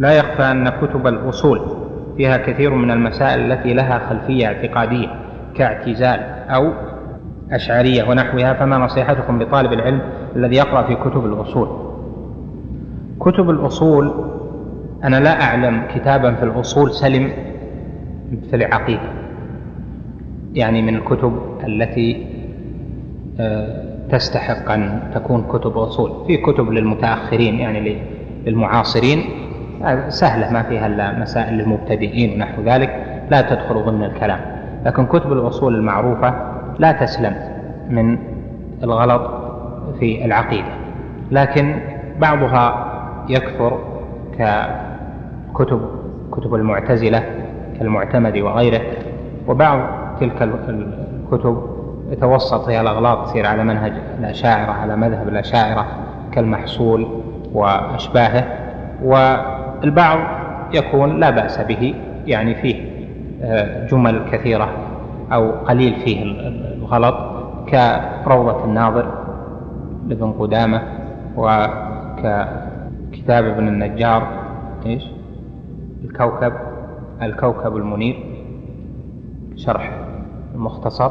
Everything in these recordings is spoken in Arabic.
لا يخفى أن كتب الأصول فيها كثير من المسائل التي لها خلفية اعتقادية كاعتزال أو أشعرية ونحوها فما نصيحتكم لطالب العلم الذي يقرأ في كتب الأصول؟ كتب الأصول أنا لا أعلم كتابا في الأصول سلم في العقيدة يعني من الكتب التي آه، تستحق أن تكون كتب أصول. في كتب للمتأخرين يعني للمعاصرين سهلة ما فيها إلا مسائل للمبتدئين ونحو ذلك لا تدخل ضمن الكلام. لكن كتب الأصول المعروفة لا تسلم من الغلط في العقيدة. لكن بعضها يكثر ككتب كتب المعتزلة كالمعتمد وغيره وبعض تلك الكتب يتوسط فيها الأغلاط تصير على منهج الأشاعرة على مذهب الأشاعرة كالمحصول وأشباهه. والبعض يكون لا بأس به يعني فيه آه، جمل كثيرة أو قليل فيه الغلط كروضة الناظر لابن قدامة وككتاب ابن النجار إيش؟ الكوكب الكوكب المنير شرح المختصر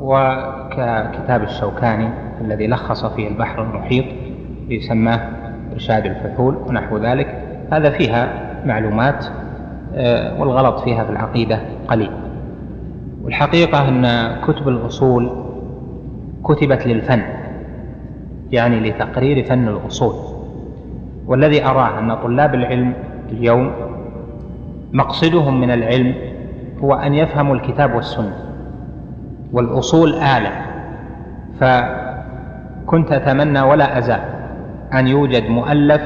وككتاب الشوكاني الذي لخص فيه البحر المحيط يسماه إرشاد الفحول ونحو ذلك هذا فيها معلومات آه، والغلط فيها في العقيدة قليل. والحقيقة أن كتب الأصول كتبت للفن يعني لتقرير فن الأصول. والذي أراه أن طلاب العلم اليوم مقصدهم من العلم هو أن يفهموا الكتاب والسنة والأصول آلة. فكنت أتمنى ولا أزال أن يوجد مؤلف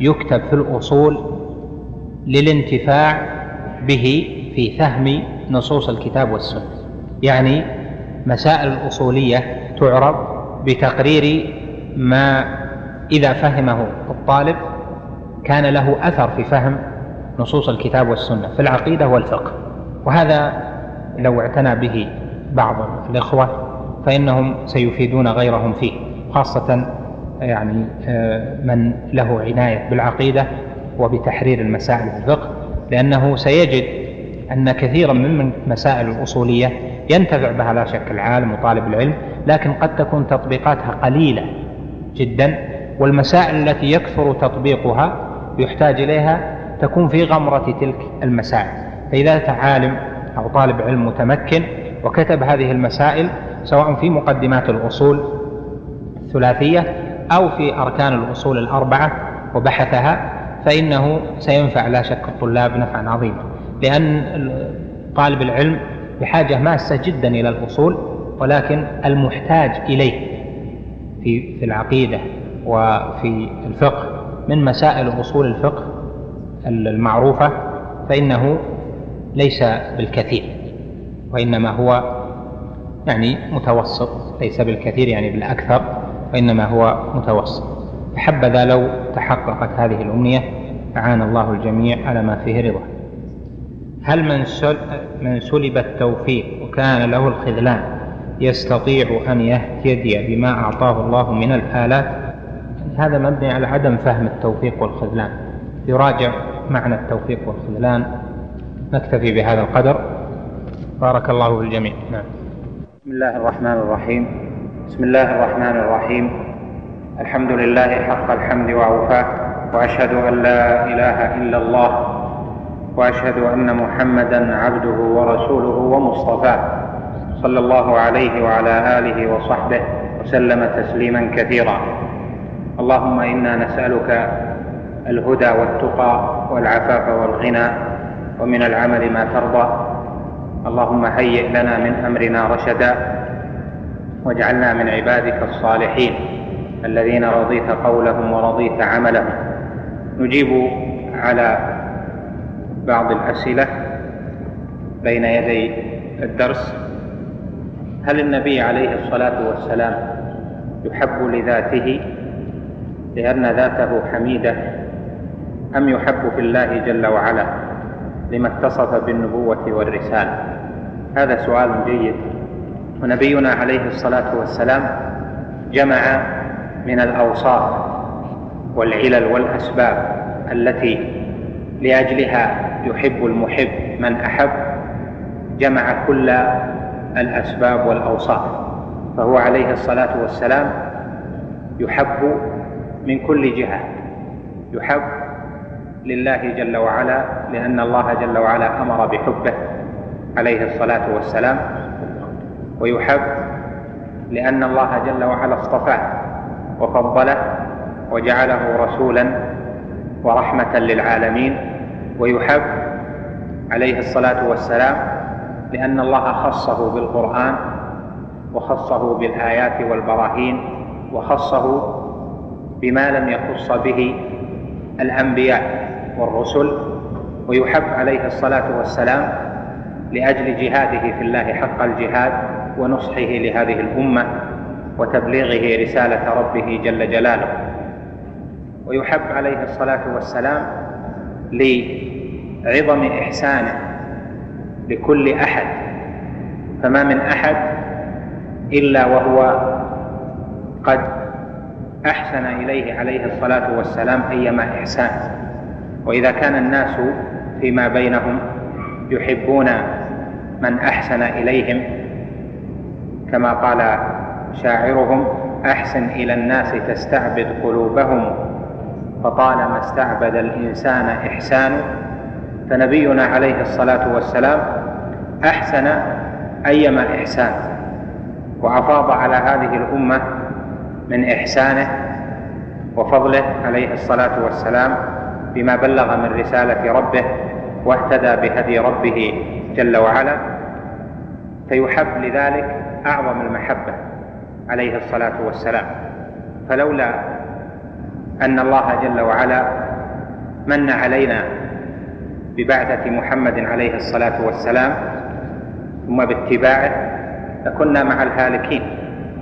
يكتب في الأصول للانتفاع به في فهم نصوص الكتاب والسنة. يعني مسائل الأصولية تعرض بتقرير ما إذا فهمه الطالب كان له أثر في فهم نصوص الكتاب والسنة في العقيدة والفقه. وهذا لو اعتنى به بعض الإخوة فإنهم سيفيدون غيرهم فيه خاصة يعني آه، من له عناية بالعقيدة وبتحرير المسائل في الفقه لأنه سيجد أن كثيرا من المسائل الأصولية ينتفع بها لا شك العالم وطالب العلم لكن قد تكون تطبيقاتها قليلة جدا والمسائل التي يكثر تطبيقها يحتاج إليها تكون في غمرة تلك المسائل. فإذا أتى عالم أو طالب علم متمكن وكتب هذه المسائل سواء في مقدمات الأصول الثلاثية أو في أركان الأصول الأربعة وبحثها فإنه سينفع لا شك الطلاب نفعا عظيما. لأن طالب العلم بحاجة ماسة جدا إلى الأصول ولكن المحتاج إليه في في العقيدة وفي الفقه. من مسائل أصول الفقه المعروفة فإنه ليس بالكثير وإنما هو يعني متوسط ليس بالكثير يعني بالأكثر. وإنما هو متوسط. فحبذا لو تحققت هذه الأمنية أعان الله الجميع على ما فيه رضا. هل من من سلب التوفيق وكان له الخذلان يستطيع أن يهتدي بما أعطاه الله من الآلات؟ هذا مبني على عدم فهم التوفيق والخذلان. يراجع معنى التوفيق والخذلان. نكتفي بهذا القدر. بارك الله في الجميع. نعم. بسم الله الرحمن الرحيم. بسم الله الرحمن الرحيم. الحمد لله حق الحمد وأوفاه وأشهد أن لا إله إلا الله وأشهد أن محمدا عبده ورسوله ومصطفاه. صلى الله عليه وعلى آله وصحبه وسلم تسليما كثيرا. اللهم إنا نسألك الهدى والتقى والعفاف والغنى ومن العمل ما ترضى. اللهم هيئ لنا من أمرنا رشدا واجعلنا من عبادك الصالحين الذين رضيت قولهم ورضيت عملهم. نجيب على بعض الأسئلة بين يدي الدرس. هل النبي عليه الصلاة والسلام يحب لذاته لأن ذاته حميدة أم يحب في الله جل وعلا لما اتصف بالنبوة والرسالة؟ هذا سؤال جيد. ونبينا عليه الصلاة والسلام جمع من الأوصاف والعلل والأسباب التي لأجلها يحب المحب من أحب جمع كل الأسباب والأوصاف فهو عليه الصلاة والسلام يحب من كل جهة يحب لله جل وعلا لأن الله جل وعلا أمر بحبه عليه الصلاة والسلام ويحب لأن الله جل وعلا اصطفاه وفضله وجعله رسولا ورحمة للعالمين ويحب عليه الصلاة والسلام لأن الله خصه بالقرآن وخصه بالآيات والبراهين وخصه بما لم يخص به الأنبياء والرسل ويحب عليه الصلاة والسلام لأجل جهاده في الله حق الجهاد ونصحه لهذه الأمة وتبليغه رسالة ربه جل جلاله. ويحب عليه الصلاة والسلام لعظم إحسانه لكل أحد فما من أحد إلا وهو قد أحسن إليه عليه الصلاة والسلام أيما إحسان. وإذا كان الناس فيما بينهم يحبون من أحسن إليهم كما قال شاعرهم أحسن إلى الناس تستعبد قلوبهم. فطالما استعبد الإنسان إحسان فنبينا عليه الصلاة والسلام أحسن ايما احسان وأفاض على هذه الأمة من إحسانه وفضله عليه الصلاة والسلام بما بلغ من رسالة ربه واهتدى بهدي ربه جل وعلا. فيحب لذلك أعظم المحبة عليه الصلاة والسلام. فلولا أن الله جل وعلا من علينا ببعثة محمد عليه الصلاة والسلام ثم باتباعه لكنا مع الهالكين.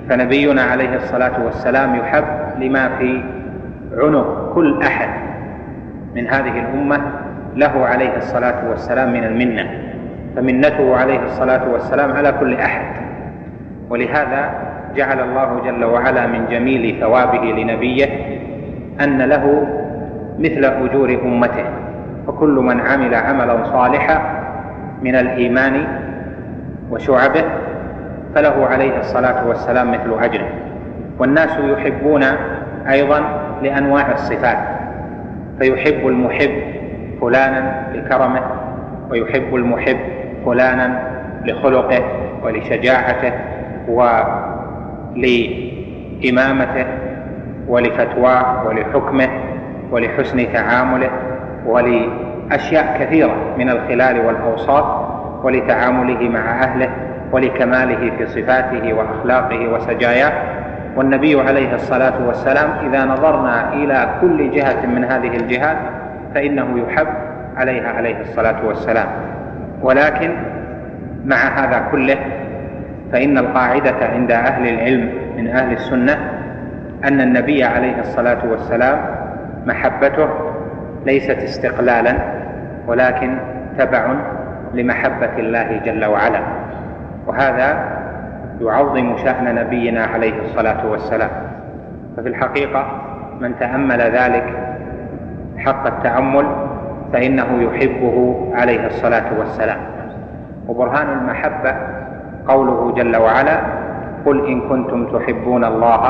فنبينا عليه الصلاة والسلام يحب لما في عنق كل أحد من هذه الأمة له عليه الصلاة والسلام من المنة. فمنته عليه الصلاة والسلام على كل أحد. ولهذا جعل الله جل وعلا من جميل ثوابه لنبيه أن له مثل أجور أمته وكل من عمل عملا صالحا من الإيمان وشعبه فله عليه الصلاة والسلام مثل أجره. والناس يحبون أيضا لأنواع الصفات فيحب المحب فلانا لكرمه ويحب المحب فلانا لخلقه ولشجاعته ولامامته ولفتواه ولحكمه ولحسن تعامله ولأشياء كثيرة من الخلال والاوصاف ولتعامله مع أهله ولكماله في صفاته وأخلاقه وسجاياه. والنبي عليه الصلاة والسلام إذا نظرنا إلى كل جهة من هذه الجهات فإنه يحب عليها عليه الصلاة والسلام. ولكن مع هذا كله فإن القاعدة عند أهل العلم من أهل السنة أن النبي عليه الصلاة والسلام محبته ليست استقلالا ولكن تبع لمحبة الله جل وعلا. وهذا يعظم شأن نبينا عليه الصلاة والسلام. ففي الحقيقة من تأمل ذلك حق التأمل فإنه يحبه عليه الصلاة والسلام. وبرهان المحبة قوله جل وعلا قل إن كنتم تحبون الله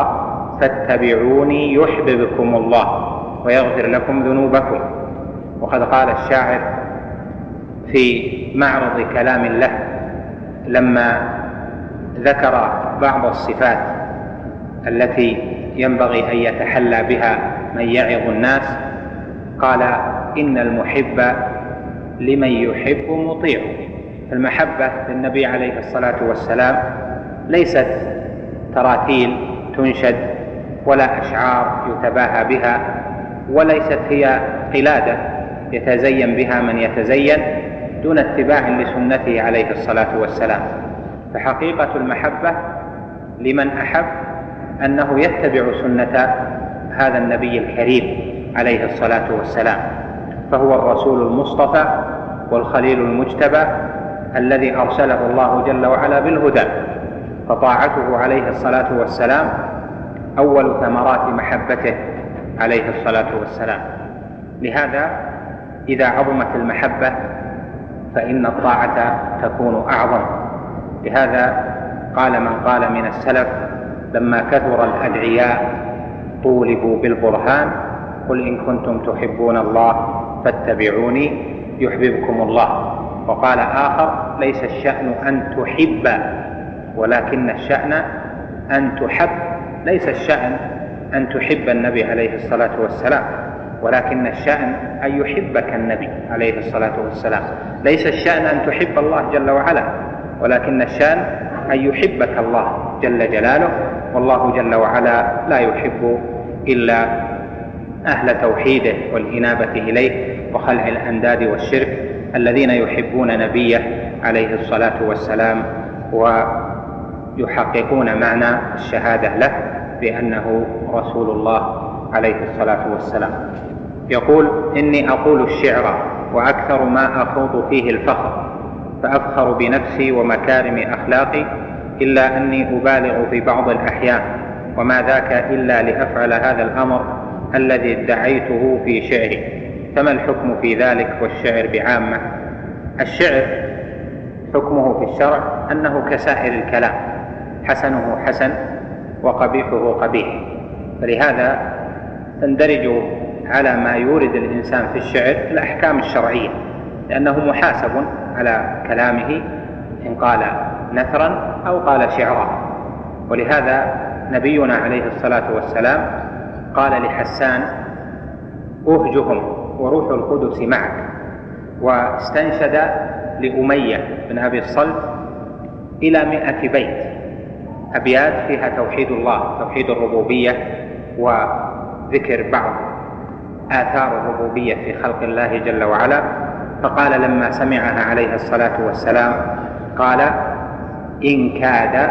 فاتبعوني يحببكم الله ويغفر لكم ذنوبكم. وقد قال الشاعر في معرض كلام له لما ذكر بعض الصفات التي ينبغي أن يتحلى بها من يعظ الناس قال إن المحب لمن يحب مطيع. المحبة للنبي عليه الصلاة والسلام ليست تراتيل تنشد ولا أشعار يتباهى بها وليست هي قلادة يتزين بها من يتزين دون اتباع لسنته عليه الصلاة والسلام. فحقيقة المحبة لمن أحب أنه يتبع سنة هذا النبي الكريم عليه الصلاة والسلام فهو الرسول المصطفى والخليل المجتبى الذي أرسله الله جل وعلا بالهدى فطاعته عليه الصلاة والسلام أول ثمرات محبته عليه الصلاة والسلام. لهذا إذا عظمت المحبة فإن الطاعة تكون أعظم. لهذا قال من قال من السلف لما كثر الأدعياء طولبوا بالبرهان قل إن كنتم تحبون الله فاتبعوني يحببكم الله. وقال آخر ليس الشأن أن تحب ولكن الشأن أن تحب. ليس الشأن أن تحب النبي عليه الصلاة والسلام ولكن الشأن أن يحبك النبي عليه الصلاة والسلام. ليس الشأن أن تحب الله جل وعلا ولكن الشأن أن يحبك الله جل جلاله. والله جل وعلا لا يحب إلا أهل توحيده والإنابة إليه وخلع الأنداد والشرك. الذين يحبون نبيه عليه الصلاة والسلام ويحققون معنى الشهادة له بأنه رسول الله عليه الصلاة والسلام. يقول إني أقول الشعر وأكثر ما أخوض فيه الفخر فأفخر بنفسي ومكارم أخلاقي إلا أني أبالغ في بعض الأحيان وما ذاك إلا لأفعل هذا الأمر الذي ادعيته في شعري. فما الحكم في ذلك والشعر بعامة؟ الشعر حكمه في الشرع أنه كسائر الكلام حسنه حسن وقبيحه قبيح. فلهذا تندرج على ما يورد الإنسان في الشعر الأحكام الشرعية لأنه محاسب على كلامه إن قال نثرا أو قال شعرا. ولهذا نبينا عليه الصلاة والسلام قال لحسان أهجهم وروح القدس معك. واستنشد لأمية بن أبي الصلت إلى مئة بيت. أبيات فيها توحيد الله توحيد الربوبية وذكر بعض آثار الربوبية في خلق الله جل وعلا. فقال لما سمعها عليه الصلاة والسلام قال إن كاد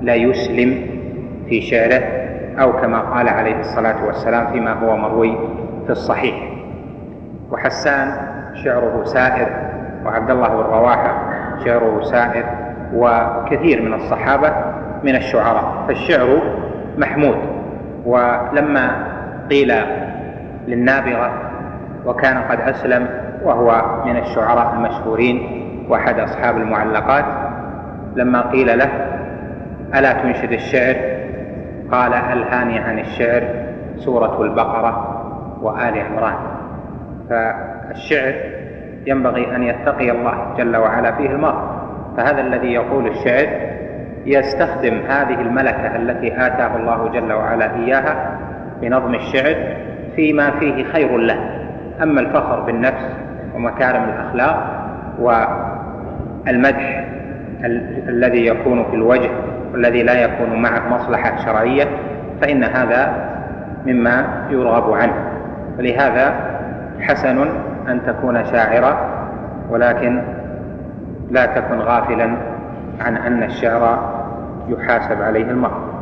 ليسلم في شعره أو كما قال عليه الصلاة والسلام فيما هو مروي في الصحيح. وحسان شعره سائر وعبد الله بن رواحة شعره سائر وكثير من الصحابة من الشعراء. فالشعر محمود. ولما قيل للنابغة وكان قد أسلم وهو من الشعراء المشهورين وأحد أصحاب المعلقات لما قيل له ألا تنشد الشعر؟ قال ألهاني عن الشعر سورة البقرة وآل عمران. فالشعر ينبغي أن يتقي الله جل وعلا فيه المرء. فهذا الذي يقول الشعر يستخدم هذه الملكة التي آتاه الله جل وعلا إياها بنظم الشعر فيما فيه خير له. أما الفخر بالنفس ومكارم الأخلاق والمدح ال- الذي يكون في الوجه والذي لا يكون معه مصلحة شرعية فإن هذا مما يرغب عنه. ولهذا حسن أن تكون شاعرا ولكن لا تكن غافلا عن أن الشعر يحاسب عليه المرء.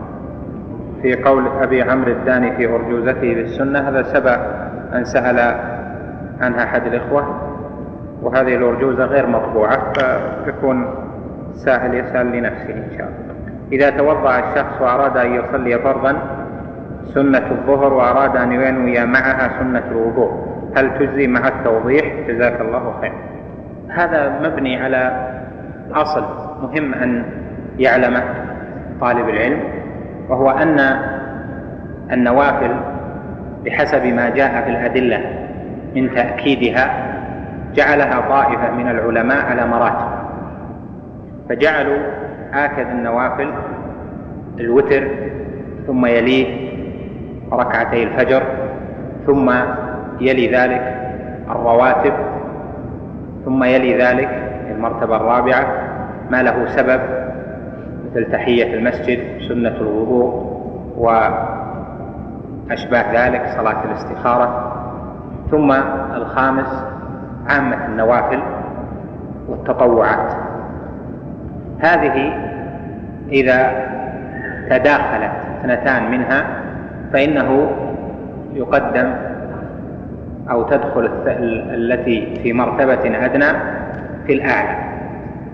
في قول أبي عمرو الداني في أرجوزته بالسنة هذا سبق أن سأل عنها أحد الإخوة وهذه الأرجوزة غير مطبوعة فيكون سائل يسأل لنفسه إن شاء الله. إذا توضأ الشخص وأراد أن يصلي فرضا سنة الظهر وأراد أن ينوي معها سنة الوضوء. هل تجزي مع التوضيح؟ جزاك الله خير. هذا مبني على أصل مهم أن يعلمه طالب العلم وهو أن النوافل بحسب ما جاء في الأدلة من تأكيدها جعلها طائفة من العلماء على مراتب. فجعلوا آكد النوافل الوتر ثم يليه ركعتي الفجر ثم يلي ذلك الرواتب ثم يلي ذلك المرتبة الرابعة ما له سبب مثل تحية المسجد سنة الوضوء وأشباه ذلك صلاة الاستخارة. ثم الخامس عامة النوافل والتطوعات. هذه إذا تداخلت اثنتان منها فإنه يقدم أو تدخل التي في مرتبة أدنى في الأعلى.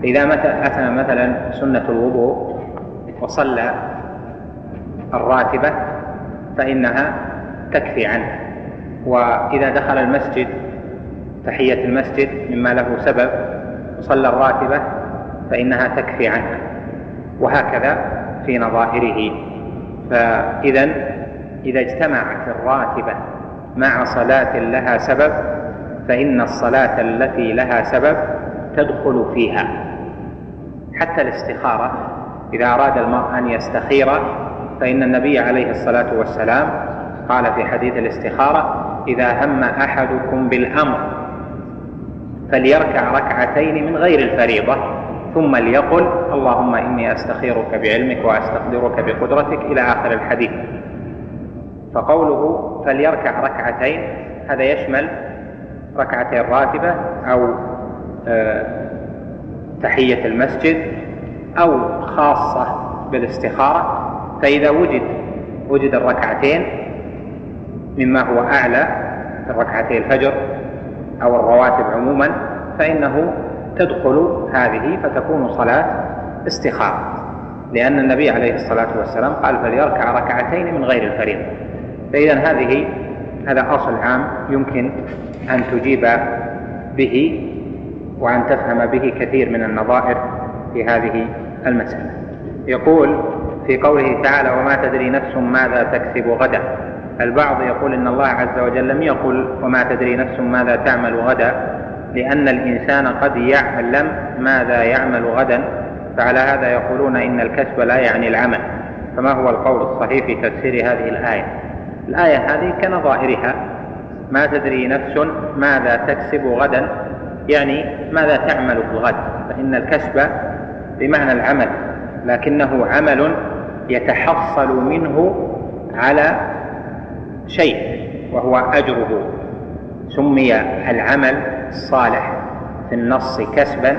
إذا أتى مثلا سنة الوضوء وصلى الراتبة فإنها تكفي عنه. وإذا دخل المسجد تحية المسجد مما له سبب وصلى الراتبة فإنها تكفي عنه. وهكذا في نظائره. فإذا إذا اجتمعت الراتبة مع صلاة لها سبب فإن الصلاة التي لها سبب تدخل فيها. حتى الاستخارة إذا أراد المرء أن يستخير فإن النبي عليه الصلاة والسلام قال في حديث الاستخارة إذا هم أحدكم بالأمر فليركع ركعتين من غير الفريضة ثم ليقل اللهم إني أستخيرك بعلمك وأستقدرك بقدرتك إلى آخر الحديث. فقوله فليركع ركعتين هذا يشمل ركعتين راتبة أو آه، تحية المسجد أو خاصة بالاستخارة. فإذا وجد وجد الركعتين مما هو أعلى ركعتي الفجر أو الرواتب عموما فإنه تدخل هذه فتكون صلاة استخارة. لأن النبي عليه الصلاة والسلام قال فليركع ركعتين من غير الفريضة. فإذا هذه هذا أصل عام يمكن أن تجيب به وأن تفهم به كثير من النظائر في هذه المسألة. يقول في قوله تعالى وما تدري نفس ماذا تكسب غدا. البعض يقول إن الله عز وجل لم يقل وما تدري نفس ماذا تعمل غدا. لأن الإنسان قد يعلم ماذا يعمل غدا فعلى هذا يقولون إن الكسب لا يعني العمل. فما هو القول الصحيح في تفسير هذه الآية؟ الآية هذه كنظائرها. ما تدري نفس ماذا تكسب غدا يعني ماذا تعمل في الغد. فإن الكسب بمعنى العمل لكنه عمل يتحصل منه على شيء وهو أجره. سمي العمل الصالح في النص كسبا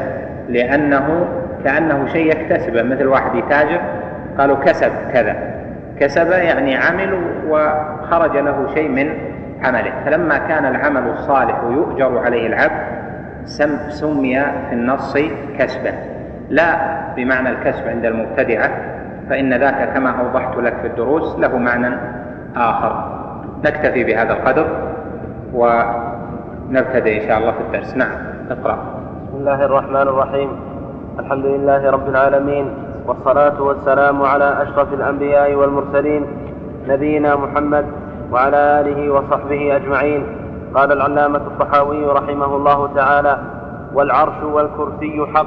لأنه كأنه شيء يكتسبه. مثل واحد يتاجر قالوا كسب كذا. كسب يعني عمل وخرج له شيء من عمله. فلما كان العمل الصالح يؤجر عليه العبد سمي في النص كسبا لا بمعنى الكسب عند المبتدعة فإن ذاك كما أوضحت لك في الدروس له معنى آخر. نكتفي بهذا القدر ونبتدئ إن شاء الله في الدرس. نعم اقرأ. بسم الله الرحمن الرحيم. الحمد لله رب العالمين والصلاة والسلام على أشرف الأنبياء والمرسلين نبينا محمد وعلى آله وصحبه أجمعين. قال العلامة الطحاوي رحمه الله تعالى والعرش والكرسي حق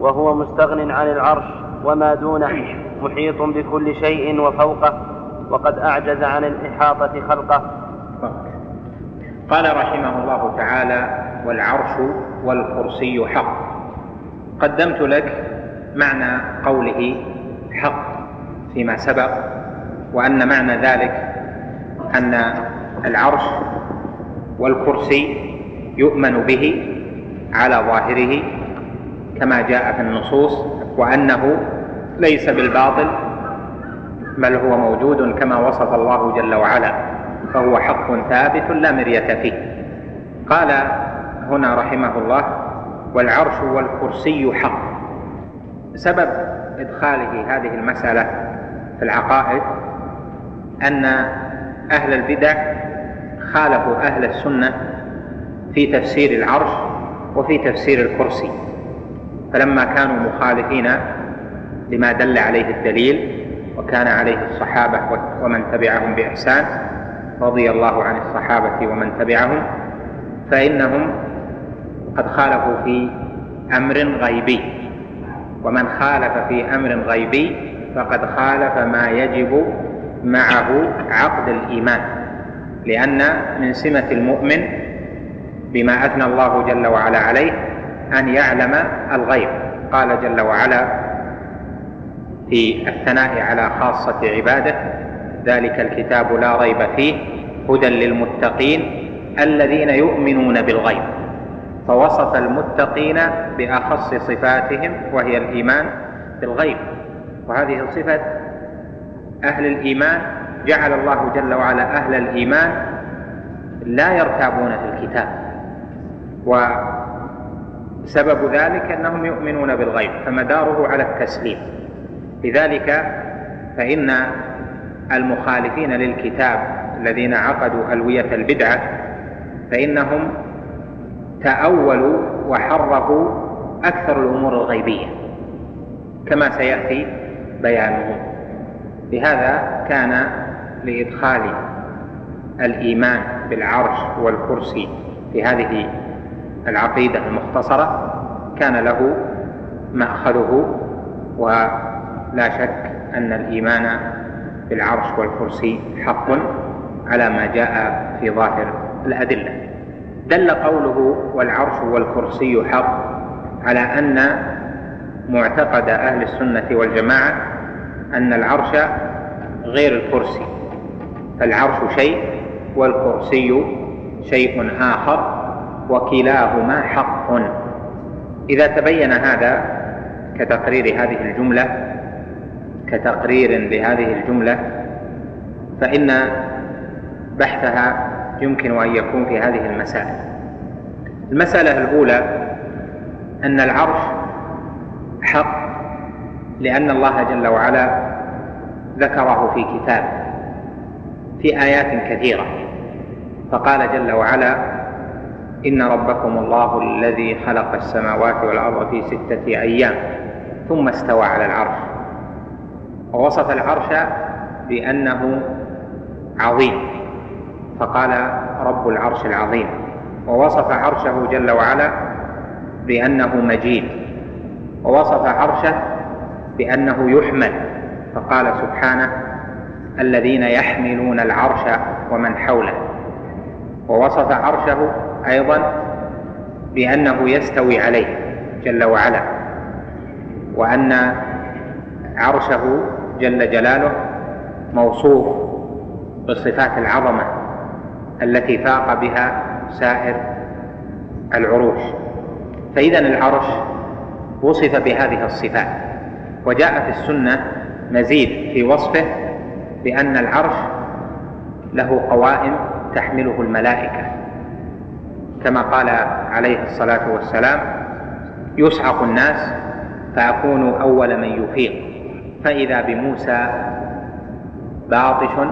وهو مستغن عن العرش وما دونه محيط بكل شيء وفوقه وقد أعجز عن الإحاطة خلقه. قال رحمه الله تعالى والعرش والكرسي حق. قدمت لك معنى قوله حق فيما سبق. وأن معنى ذلك أن العرش والكرسي يؤمن به على ظاهره كما جاء في النصوص وأنه ليس بالباطل بل هو موجود كما وصف الله جل وعلا فهو حق ثابت لا مرية فيه. قال هنا رحمه الله والعرش والكرسي حق. سبب إدخاله هذه المسألة في العقائد أن أهل البدع خالفوا أهل السنة في تفسير العرش وفي تفسير الكرسي. فلما كانوا مخالفين لما دل عليه الدليل وكان عليه الصحابة ومن تبعهم بإحسان رضي الله عن الصحابة ومن تبعهم فإنهم قد خالفوا في أمر غيبي. ومن خالف في أمر غيبي فقد خالف ما يجب معه عقد الإيمان لأن من سمة المؤمن بما أثنى الله جل وعلا عليه أن يعلم الغيب. قال جل وعلا في الثناء على خاصة عباده ذلك الكتاب لا ريب فيه هدى للمتقين الذين يؤمنون بالغيب. فوصف المتقين بأخص صفاتهم وهي الإيمان بالغيب. وهذه صفة أهل الإيمان جعل الله جل وعلا أهل الإيمان لا يرتابون في الكتاب. وسبب ذلك أنهم يؤمنون بالغيب فمداره على التسليم. لذلك فإن المخالفين للكتاب الذين عقدوا ألوية البدعة فإنهم تأولوا وحرفوا أكثر الأمور الغيبية كما سيأتي بيانه لهذا كان لإدخال الإيمان بالعرش والكرسي في هذه العقيدة المختصرة كان له مأخذه ولا شك أن الإيمان بالعرش والكرسي حق على ما جاء في ظاهر الأدلة. دل قوله والعرش والكرسي حق على أن معتقد أهل السنة والجماعة أن العرش غير الكرسي. فالعرش شيء والكرسي شيء آخر وكلاهما حق. إذا تبين هذا كتقرير هذه الجملة كتقرير لهذه الجملة فإن بحثها يمكن أن يكون في هذه المسائل المسألة الأولى أن العرش حق لأن الله جل وعلا ذكره في كتابه في آيات كثيرة. فقال جل وعلا إن ربكم الله الذي خلق السماوات والأرض في ستة أيام ثم استوى على العرش. ووصف العرش بأنه عظيم. فقال رب العرش العظيم. ووصف عرشه جل وعلا بأنه مجيد. ووصف عرشه بأنه يحمل. فقال سبحانه الذين يحملون العرش ومن حوله. ووصف عرشه أيضا بأنه يستوي عليه جل وعلا وأن عرشه جل جلاله موصوف بصفات العظمة التي فاق بها سائر العروش. فاذا العرش وصف بهذه الصفات. وجاء في السنة مزيد في وصفه بأن العرش له قوائم تحمله الملائكة. كما قال عليه الصلاة والسلام يصعق الناس فاكون أول من يفيق. فإذا بموسى باطش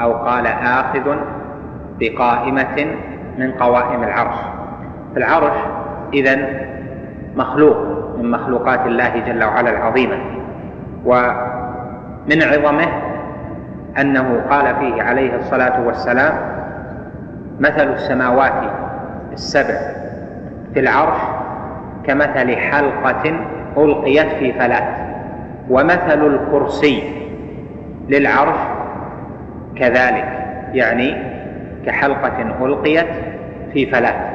أو قال آخذ بقائمة من قوائم العرش. فالعرش إذا مخلوق. من مخلوقات الله جل وعلا العظيمة. ومن عظمه أنه قال فيه عليه الصلاة والسلام مثل السماوات السبع في العرش كمثل حلقة ألقيت في فلاة ومثل الكرسي للعرش كذلك يعني كحلقة ألقيت في فلاة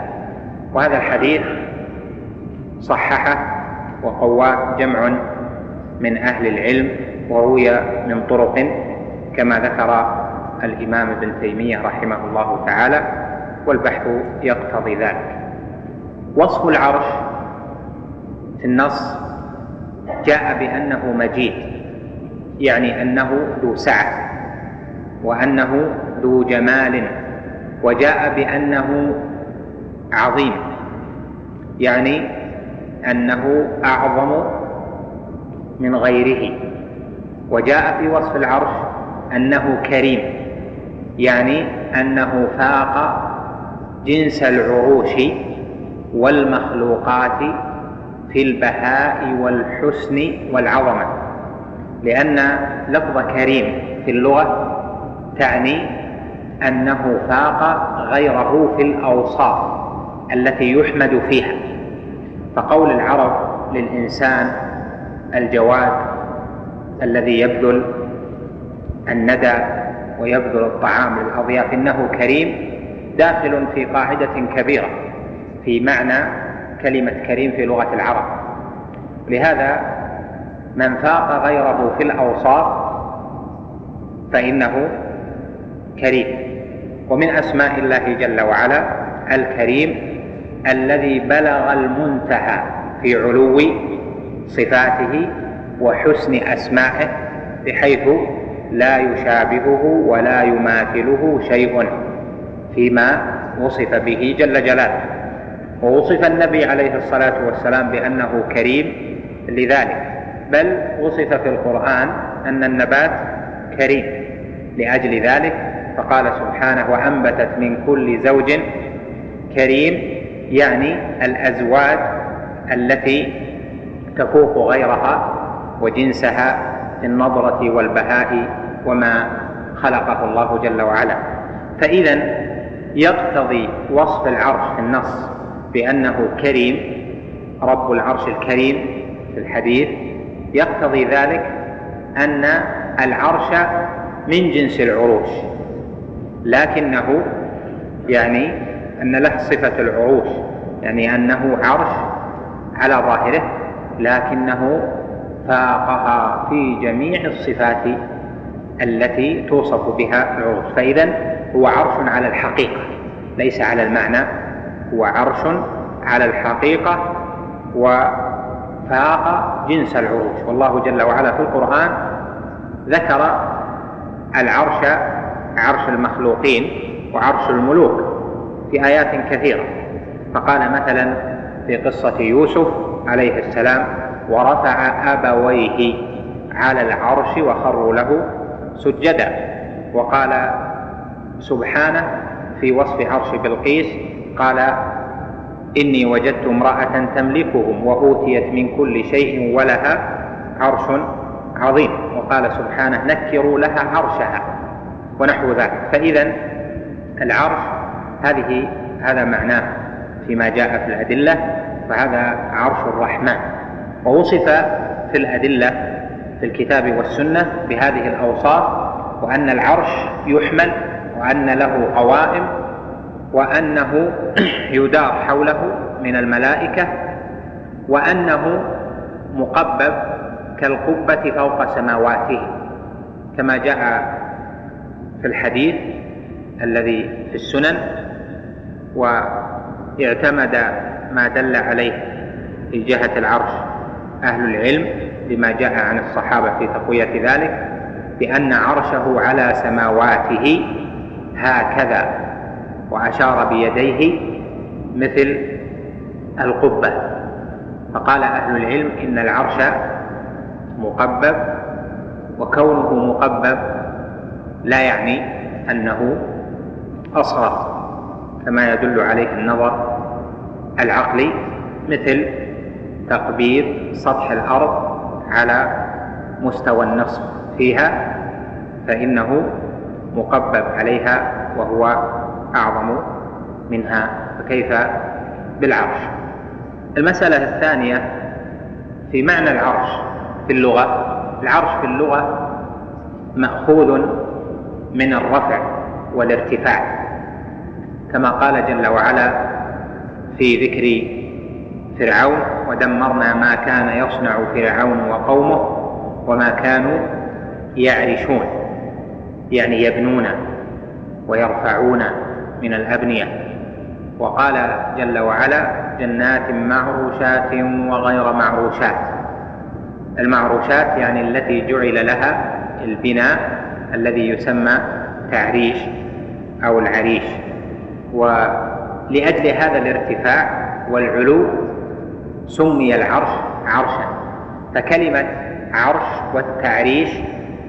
وهذا الحديث صححه وقواه جمع من أهل العلم وروي من طرق كما ذكر الإمام ابن تيمية رحمه الله تعالى والبحث يقتضي ذلك. وصف العرش في النص جاء بأنه مجيد يعني أنه ذو سعة وأنه ذو جمال وجاء بأنه عظيم يعني أنه أعظم من غيره. وجاء في وصف العرش أنه كريم يعني أنه فاق جنس العروش والمخلوقات في البهاء والحسن والعظمة لأن لفظ كريم في اللغة تعني أنه فاق غيره في الأوصاف التي يحمد فيها. فقول العرب للإنسان الجواد الذي يبذل الندى ويبذل الطعام للاضياف إنه كريم داخل في قاعدة كبيرة في معنى كلمة كريم في لغة العرب. لهذا من فاق غيره في الأوصاف فإنه كريم. ومن أسماء الله جل وعلا الكريم الذي بلغ المنتهى في علو صفاته وحسن أسمائه بحيث لا يشابهه ولا يماثله شيء فيما وصف به جل جلاله. ووصف النبي عليه الصلاة والسلام بأنه كريم لذلك. بل وصف في القرآن أن النبات كريم لأجل ذلك. فقال سبحانه وأنبتت من كل زوج كريم يعني الأزواج التي تفوق غيرها وجنسها في النظرة والبهاء وما خلقه الله جل وعلا. فإذا يقتضي وصف العرش في النص بأنه كريم رب العرش الكريم في الحديث يقتضي ذلك أن العرش من جنس العروش لكنه يعني أن له صفة العروش يعني أنه عرش على ظاهره لكنه فاقها في جميع الصفات التي توصف بها العروش. فإذا هو عرش على الحقيقة ليس على المعنى. هو عرش على الحقيقة وفاق جنس العروش. والله جل وعلا في القرآن ذكر العرش عرش المخلوقين وعرش الملوك. في آيات كثيرة. فقال مثلا في قصة يوسف عليه السلام ورفع أبويه على العرش وخروا له سجدا وقال سبحانه في وصف عرش بلقيس قال إني وجدت امرأة تملكهم وأوتيت من كل شيء ولها عرش عظيم وقال سبحانه نكروا لها عرشها ونحو ذلك. فإذا العرش هذه هذا معناه فيما جاء في الأدلة فهذا عرش الرحمن. ووصف في الأدلة في الكتاب والسنة بهذه الأوصاف وأن العرش يحمل وأن له قوائم وأنه يدار حوله من الملائكة وأنه مقبب كالقبة فوق سماواته. كما جاء في الحديث الذي في السنن واعتمد ما دل عليه في جهة العرش أهل العلم بما جاء عن الصحابة في تقوية ذلك بأن عرشه على سماواته هكذا وأشار بيديه مثل القبة. فقال أهل العلم إن العرش مقبب وكونه مقبب لا يعني أنه أصغر. كما يدل عليه النظر العقلي مثل تقبيل سطح الأرض على مستوى النصف فيها فإنه مقبب عليها وهو أعظم منها فكيف بالعرش؟ المسألة الثانية في معنى العرش في اللغة العرش في اللغة مأخوذ من الرفع والارتفاع. كما قال جل وعلا في ذكر فرعون ودمرنا ما كان يصنع فرعون وقومه وما كانوا يعرشون يعني يبنون ويرفعون من الأبنية. وقال جل وعلا جنات معروشات وغير معروشات المعروشات يعني التي جعل لها البناء الذي يسمى تعريش أو العريش. ولأجل هذا الارتفاع والعلو سمي العرش عرشا فكلمة عرش والتعريش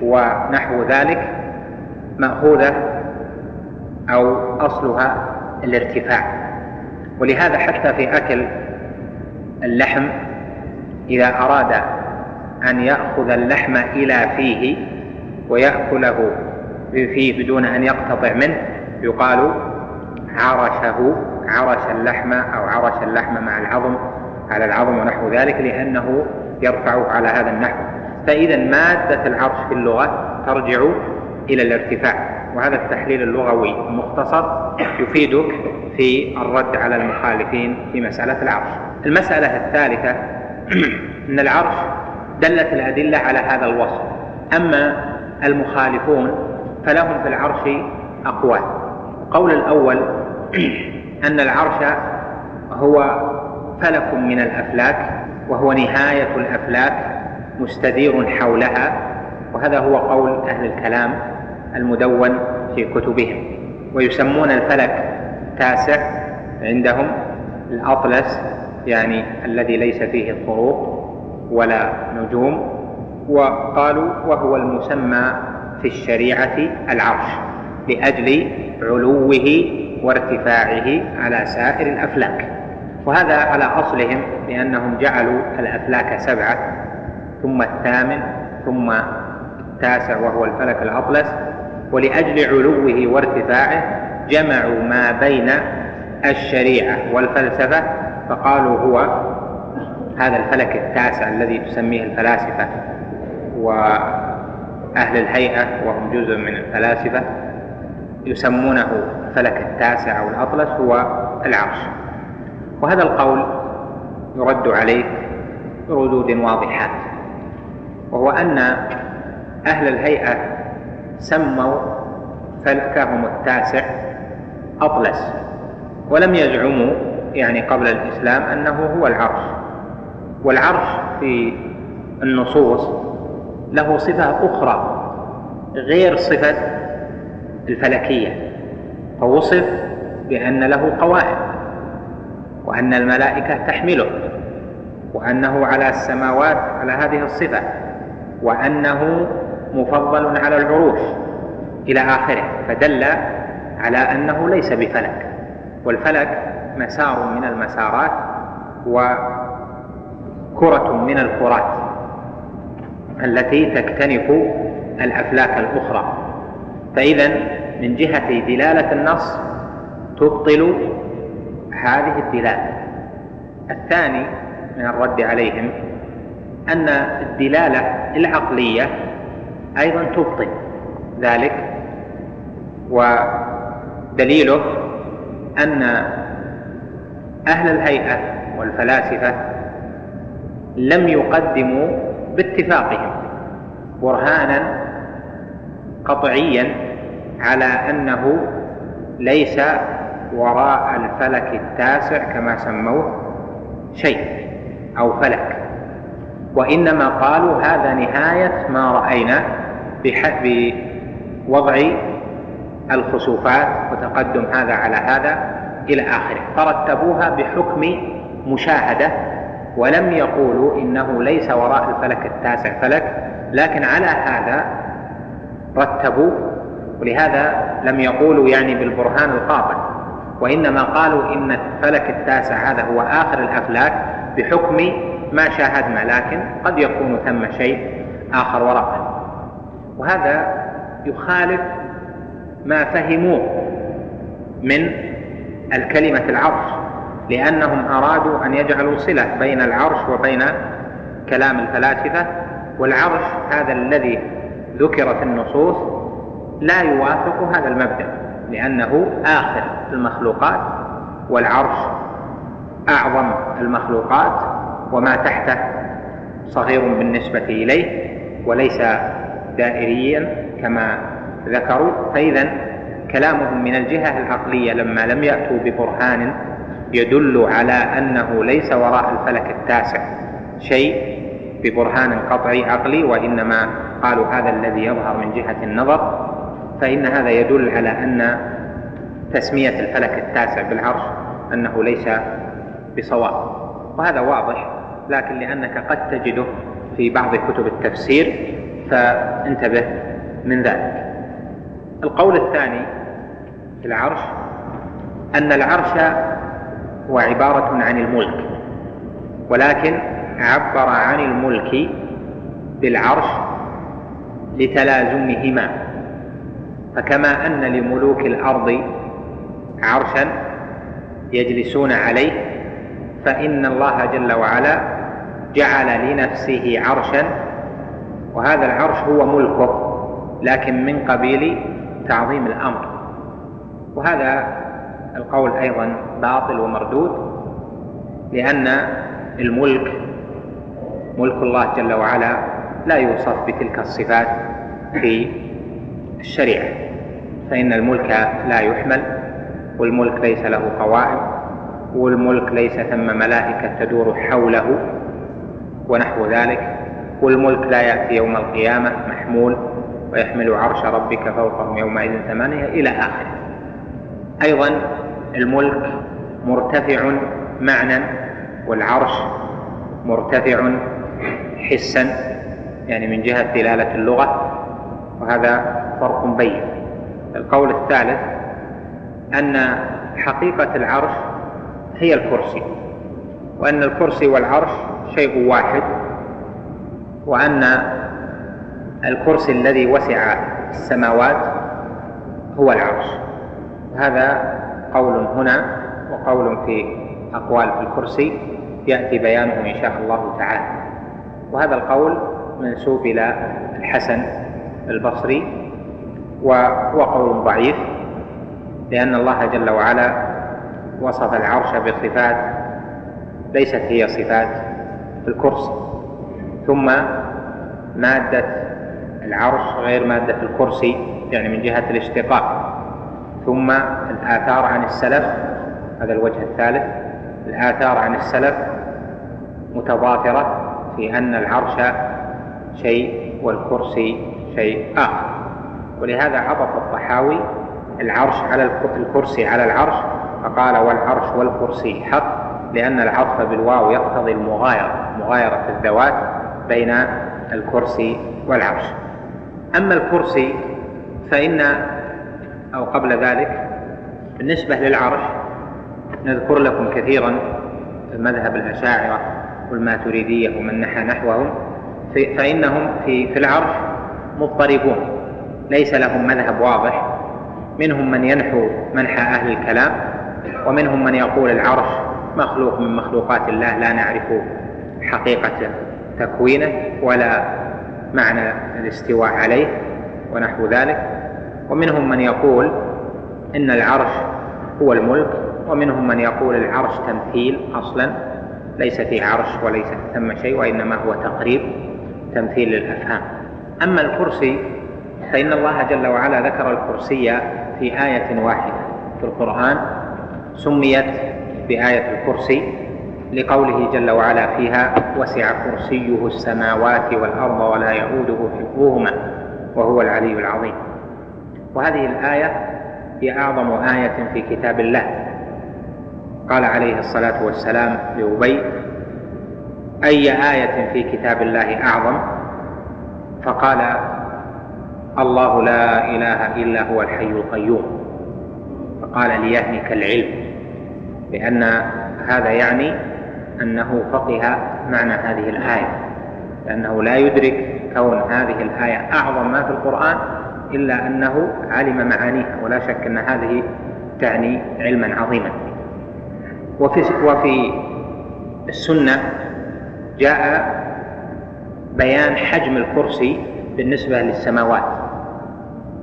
ونحو ذلك مأخوذة أو أصلها الارتفاع. ولهذا حتى في أكل اللحم إذا أراد أن يأخذ اللحم إلى فيه ويأكله فيه بدون أن يقتطع منه يقال عرشه عرش اللحم أو عرش اللحم مع العظم على العظم ونحو ذلك لأنه يرفعه على هذا النحو. فإذا مادة العرش في اللغة ترجع إلى الارتفاع وهذا التحليل اللغوي المختصر يفيدك في الرد على المخالفين في مسألة العرش. المسألة الثالثة أن العرش دلت الأدلة على هذا الوصف. أما المخالفون فلهم في العرش أقوال. القول الأول أن العرش هو فلك من الأفلاك وهو نهاية الأفلاك مستدير حولها وهذا هو قول أهل الكلام المدون في كتبهم. ويسمون الفلك تاسع عندهم الأطلس يعني الذي ليس فيه الطروق ولا نجوم وقالوا وهو المسمى في الشريعة العرش لأجل علوه وارتفاعه على سائر الأفلاك. وهذا على أصلهم لأنهم جعلوا الأفلاك سبعة ثم الثامن ثم التاسع وهو الفلك الأطلس. ولأجل علوه وارتفاعه جمعوا ما بين الشريعة والفلسفة فقالوا هو هذا الفلك التاسع الذي تسميه الفلاسفة وأهل الهيئة وهم جزء من الفلاسفة. يسمونه الفلك التاسع أو الأطلس هو العرش. وهذا القول يرد عليه بردود واضحات وهو أن أهل الهيئة سموا فلكهم التاسع أطلس ولم يزعموا يعني قبل الإسلام أنه هو العرش. والعرش في النصوص له صفة أخرى غير صفة الفلكية فوصف بأن له قوائم وأن الملائكة تحمله وأنه على السماوات على هذه الصفة وأنه مفضل على العروش إلى آخره فدل على أنه ليس بفلك والفلك مسار من المسارات وكرة من الكرات التي تكتنف الأفلاك الأخرى فإذا من جهة دلالة النص تبطل هذه الدلالة. الثاني من الرد عليهم أن الدلالة العقلية أيضا تبطل ذلك ودليله أن أهل الهيئة والفلاسفة لم يقدموا باتفاقهم برهانا قطعيا على أنه ليس وراء الفلك التاسع كما سموه شيء أو فلك وإنما قالوا هذا نهاية ما رأينا بوضع الخسوفات وتقدم هذا على هذا إلى آخره. فرتبوها بحكم مشاهدة ولم يقولوا إنه ليس وراء الفلك التاسع فلك لكن على هذا رتبوا ولهذا لم يقولوا يعني بالبرهان القاطع وإنما قالوا إن الفلك التاسع هذا هو آخر الأفلاك بحكم ما شاهدنا لكن قد يكون ثم شيء آخر وراءه وهذا يخالف ما فهموه من الكلمة العرش لأنهم أرادوا أن يجعلوا صلة بين العرش وبين كلام الفلاسفة والعرش هذا الذي ذكر في النصوص لا يوافق هذا المبدأ لأنه آخر المخلوقات والعرش أعظم المخلوقات وما تحته صغير بالنسبة إليه وليس دائريا كما ذكروا. فإذا كلامهم من الجهة العقلية لما لم يأتوا ببرهان يدل على أنه ليس وراء الفلك التاسع شيء ببرهان قطعي عقلي وإنما قالوا هذا الذي يظهر من جهة النظر فإن هذا يدل على أن تسمية الفلك التاسع بالعرش أنه ليس بصواب. وهذا واضح لكن لأنك قد تجده في بعض كتب التفسير فانتبه من ذلك. القول الثاني في العرش أن العرش هو عبارة عن الملك ولكن عبر عن الملك بالعرش لتلازمهما. فكما أن لملوك الأرض عرشا يجلسون عليه فإن الله جل وعلا جعل لنفسه عرشا وهذا العرش هو ملكه لكن من قبيل تعظيم الأمر. وهذا القول أيضا باطل ومردود لأن الملك ملك الله جل وعلا لا يوصف بتلك الصفات في الشريعة فإن الملك لا يحمل والملك ليس له قوائم والملك ليس ثم ملائكة تدور حوله ونحو ذلك والملك لا يأتي يوم القيامة محمول ويحمل عرش ربك فوقهم يومئذ ثمانية إلى آخره. أيضا الملك مرتفع معنى والعرش مرتفع حسا يعني من جهة دلالة اللغة وهذا فرق بين. القول الثالث أن حقيقة العرش هي الكرسي وأن الكرسي والعرش شيء واحد وأن الكرسي الذي وسع السماوات هو العرش. هذا قول هنا وقول في أقوال في الكرسي يأتي بيانه إن شاء الله تعالى. وهذا القول منسوب إلى الحسن البصري وهو قول ضعيف لأن الله جل وعلا وصف العرش بصفات ليست هي صفات الكرسي ثم مادة العرش غير مادة الكرسي يعني من جهة الاشتقاق ثم الآثار عن السلف هذا الوجه الثالث الآثار عن السلف متضافرة في أن العرش شيء والكرسي شيء آخر. ولهذا عطف الطحاوي العرش على الكرسي على العرش فقال والعرش والكرسي حق لأن العطف بالواو يقتضي المغايرة مغايرة الذوات بين الكرسي والعرش. أما الكرسي فإن أو قبل ذلك بالنسبة للعرش نذكر لكم كثيرا مذهب الأشاعرة والماتريدية ومن نحى نحوهم فإنهم في في العرش مضطربون. ليس لهم مذهب واضح. منهم من ينحو منحى أهل الكلام ومنهم من يقول العرش مخلوق من مخلوقات الله لا نعرف حقيقة تكوينه ولا معنى الاستواء عليه ونحو ذلك. ومنهم من يقول إن العرش هو الملك ومنهم من يقول العرش تمثيل أصلا ليس فيه عرش وليس ثم شيء وإنما هو تقريب تمثيل للأفهام. أما الكرسي فإن الله جل وعلا ذكر الكرسي في آية واحدة في القرآن سميت بآية الكرسي لقوله جل وعلا فيها وسع كرسيه السماوات والأرض ولا يؤوده حفظهما وهو العلي العظيم. وهذه الآية هي أعظم آية في كتاب الله. قال عليه الصلاة والسلام لأبي أي آية في كتاب الله أعظم؟ فقال الله لا إله إلا هو الحي القيوم. فقال ليهنك العلم لأن هذا يعني أنه فقه معنى هذه الآية لأنه لا يدرك كون هذه الآية أعظم ما في القرآن إلا أنه علم معانيها ولا شك أن هذه تعني علما عظيما. وفي, وفي السنة جاء بيان حجم الكرسي بالنسبة للسماوات.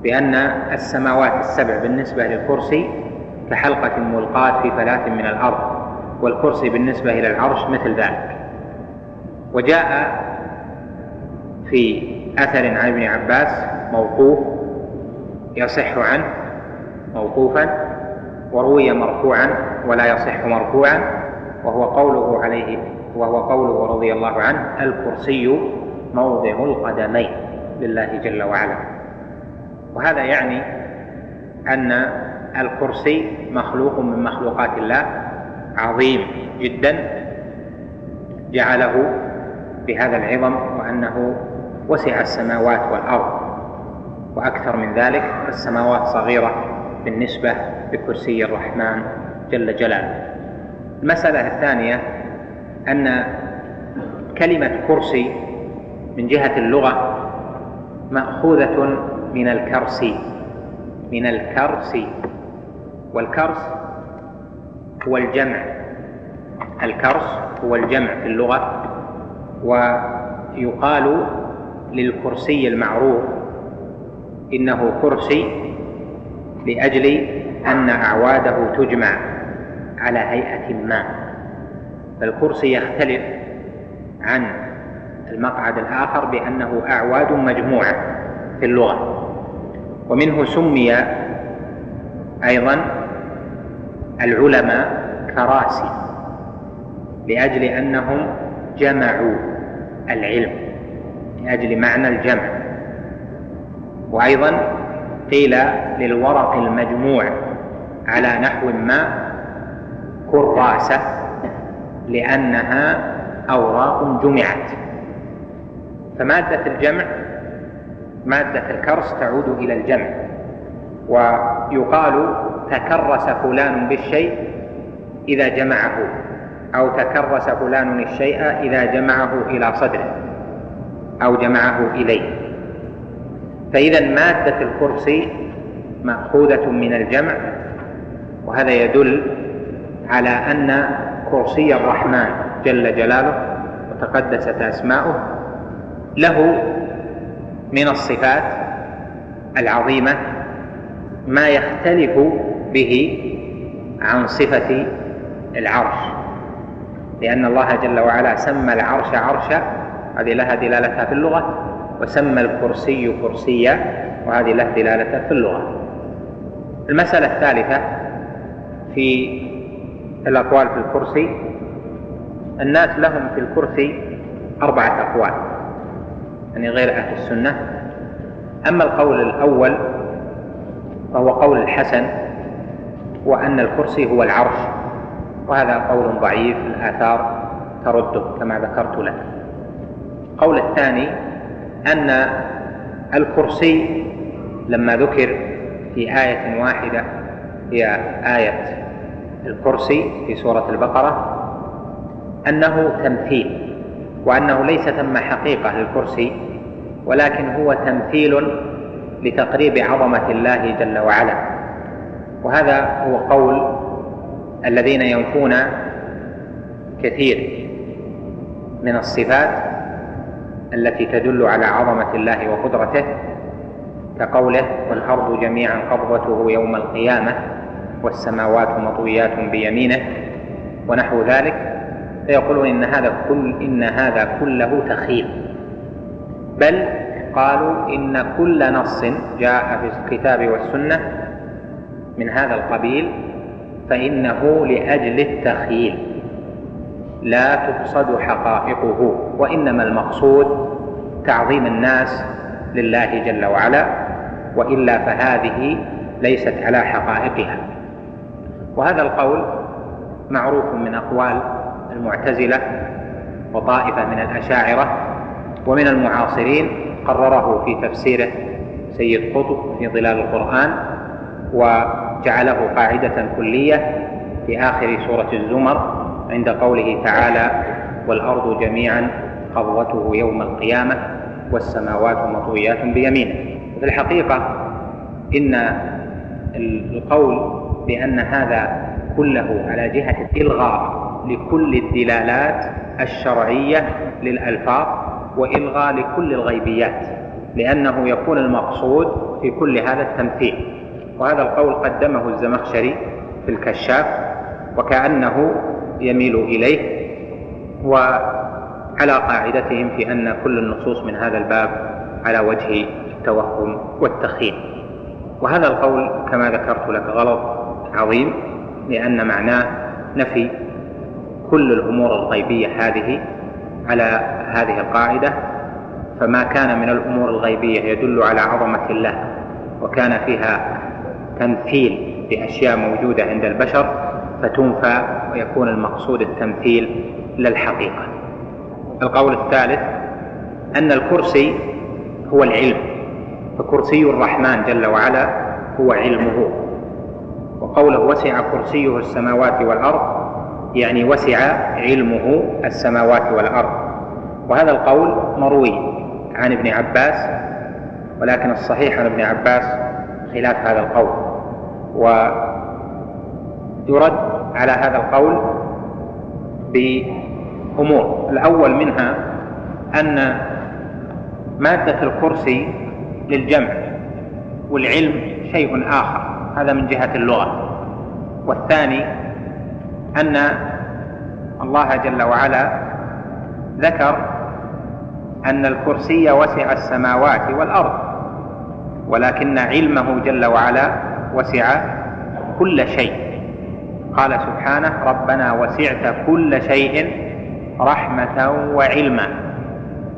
بأن السماوات السبع بالنسبة للكرسي كحلقة ملقاة في فلاة من الأرض والكرسي بالنسبة إلى العرش مثل ذلك. وجاء في أثر عن ابن عباس موقوف يصح عنه موقوفا وروي مرفوعا ولا يصح مرفوعا وهو قوله عليه وهو قوله رضي الله عنه الكرسي موضع القدمين لله جل وعلا. وهذا يعني أن الكرسي مخلوق من مخلوقات الله عظيم جدا جعله بهذا العظم وأنه وسع السماوات والأرض. وأكثر من ذلك السماوات صغيرة بالنسبة لكرسي الرحمن جل جلاله. المسألة الثانية أن كلمة كرسي من جهة اللغة مأخوذة من الكرسي من الكرسي والكرس هو الجمع. الكرس هو الجمع في اللغة ويقال للكرسي المعروف إنه كرسي لأجل أن أعواده تجمع على هيئة ما. فالكرسي يختلف عن المقعد الآخر بأنه أعواد مجموعة في اللغة. ومنه سمي أيضا العلماء كراسي لأجل أنهم جمعوا العلم لأجل معنى الجمع. وأيضا قيل للورق المجموع على نحو ما كراسة لأنها أوراق جمعت. فمادة الجمع مادة الكرس تعود إلى الجمع. ويقال تكرس فلان بالشيء إذا جمعه أو تكرس فلان الشيء إذا جمعه إلى صدره أو جمعه إليه. فإذا مادة الكرسي مأخوذة من الجمع وهذا يدل على أن كرسي الرحمن جل جلاله وتقدست أسماؤه له من الصفات العظيمة ما يختلف به عن صفة العرش. لأن الله جل وعلا سمى العرش عرشا هذه لها دلالتها في اللغة وسمى الكرسي كرسيا وهذه لها دلالتها في اللغة. المسألة الثالثة في الأقوال في الكرسي الناس لهم في الكرسي أربعة أقوال. يعني غير أهل السنة. أما القول الأول فهو قول الحسن وأن الكرسي هو العرش وهذا قول ضعيف الآثار ترده كما ذكرت لك. القول الثاني أن الكرسي لما ذكر في آية واحدة هي آية الكرسي في سورة البقرة أنه تمثيل. وأنه ليس ثم حقيقة للكرسي ولكن هو تمثيل لتقريب عظمة الله جل وعلا. وهذا هو قول الذين ينفون كثير من الصفات التي تدل على عظمة الله وقدرته كقوله والأرض جميعا قبضته يوم القيامة والسماوات مطويات بيمينه ونحو ذلك. فيقولون إن هذا كل إن هذا كله تخيل بل قالوا إن كل نص جاء في الكتاب والسنة من هذا القبيل فإنه لأجل التخيل لا تقصد حقائقه وإنما المقصود تعظيم الناس لله جل وعلا وإلا فهذه ليست على حقائقها. وهذا القول معروف من أقوال المعتزلة وطائفة من الأشاعرة ومن المعاصرين قرره في تفسيره سيد قطب في ظلال القرآن وجعله قاعدة كلية في آخر سورة الزمر عند قوله تعالى والأرض جميعا قبضته يوم القيامة والسماوات مطويات بيمينه في الحقيقة إن القول بأن هذا كله على جهة الإلغاء لكل الدلالات الشرعية للألفاظ وإلغاء لكل الغيبيات لأنه يكون المقصود في كل هذا التمثيل. وهذا القول قدمه الزمخشري في الكشاف وكأنه يميل إليه وعلى قاعدتهم في أن كل النصوص من هذا الباب على وجه التوهم والتخيل. وهذا القول كما ذكرت لك غلط عظيم لأن معناه نفي كل الأمور الغيبية هذه على هذه القاعدة فما كان من الأمور الغيبية يدل على عظمة الله وكان فيها تمثيل بأشياء موجودة عند البشر فتنفى ويكون المقصود التمثيل للحقيقة. القول الثالث أن الكرسي هو العلم فكرسي الرحمن جل وعلا هو علمه. وقوله وسع كرسيه السماوات والأرض يعني وسع علمه السماوات والأرض. وهذا القول مروي عن ابن عباس ولكن الصحيح عن ابن عباس خلاف هذا القول. ويرد على هذا القول بأمور. الأول منها أن مادة الكرسي للجمع والعلم شيء آخر. هذا من جهة اللغة. والثاني أن الله جل وعلا ذكر أن الكرسي وسع السماوات والأرض ولكن علمه جل وعلا وسع كل شيء. قال سبحانه ربنا وسعت كل شيء رحمة وعلما.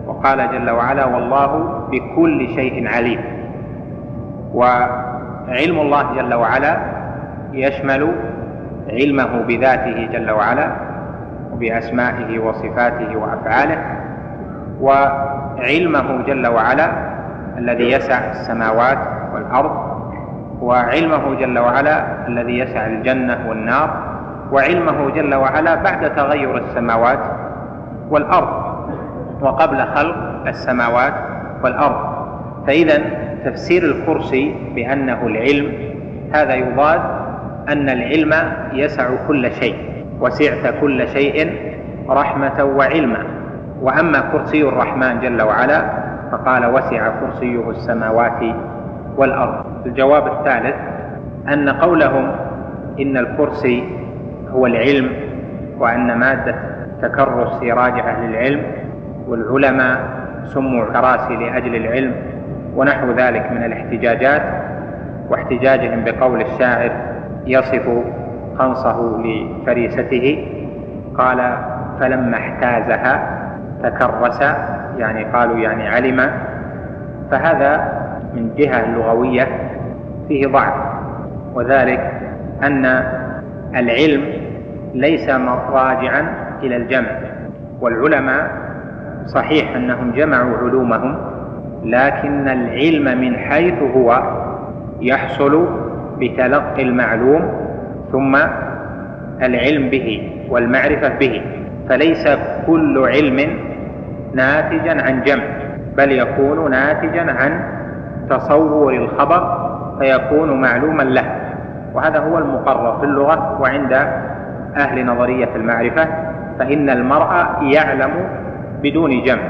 وقال جل وعلا والله بكل شيء عليم. وعلم الله جل وعلا يشمل علمه بذاته جل وعلا وبأسمائه وصفاته وأفعاله وعلمه جل وعلا الذي يسع السماوات والأرض وعلمه جل وعلا الذي يسع الجنة والنار وعلمه جل وعلا بعد تغير السماوات والأرض وقبل خلق السماوات والأرض. فإذا تفسير الكرسي بأنه العلم هذا يضاد أن العلم يسع كل شيء وسعت كل شيء رحمة وعلما وأما كرسي الرحمن جل وعلا فقال وسع كرسيه السماوات والأرض. الجواب الثالث أن قولهم إن الكرسي هو العلم وأن مادة تكرس راجعة للعلم والعلماء سموا كراسي لأجل العلم ونحو ذلك من الاحتجاجات واحتجاجهم بقول الشاعر يصف خنصه لفريسته قال فلما احتازها تكرس يعني قالوا يعني علم. فهذا من جهة اللغوية فيه ضعف وذلك أن العلم ليس راجعا إلى الجمع والعلماء صحيح أنهم جمعوا علومهم لكن العلم من حيث هو يحصل بتلقي المعلوم ثم العلم به والمعرفة به. فليس كل علم ناتجا عن جمع بل يكون ناتجا عن تصور الخبر فيكون معلوما له. وهذا هو المقرر في اللغة وعند أهل نظرية المعرفة فإن المرء يعلم بدون جمع.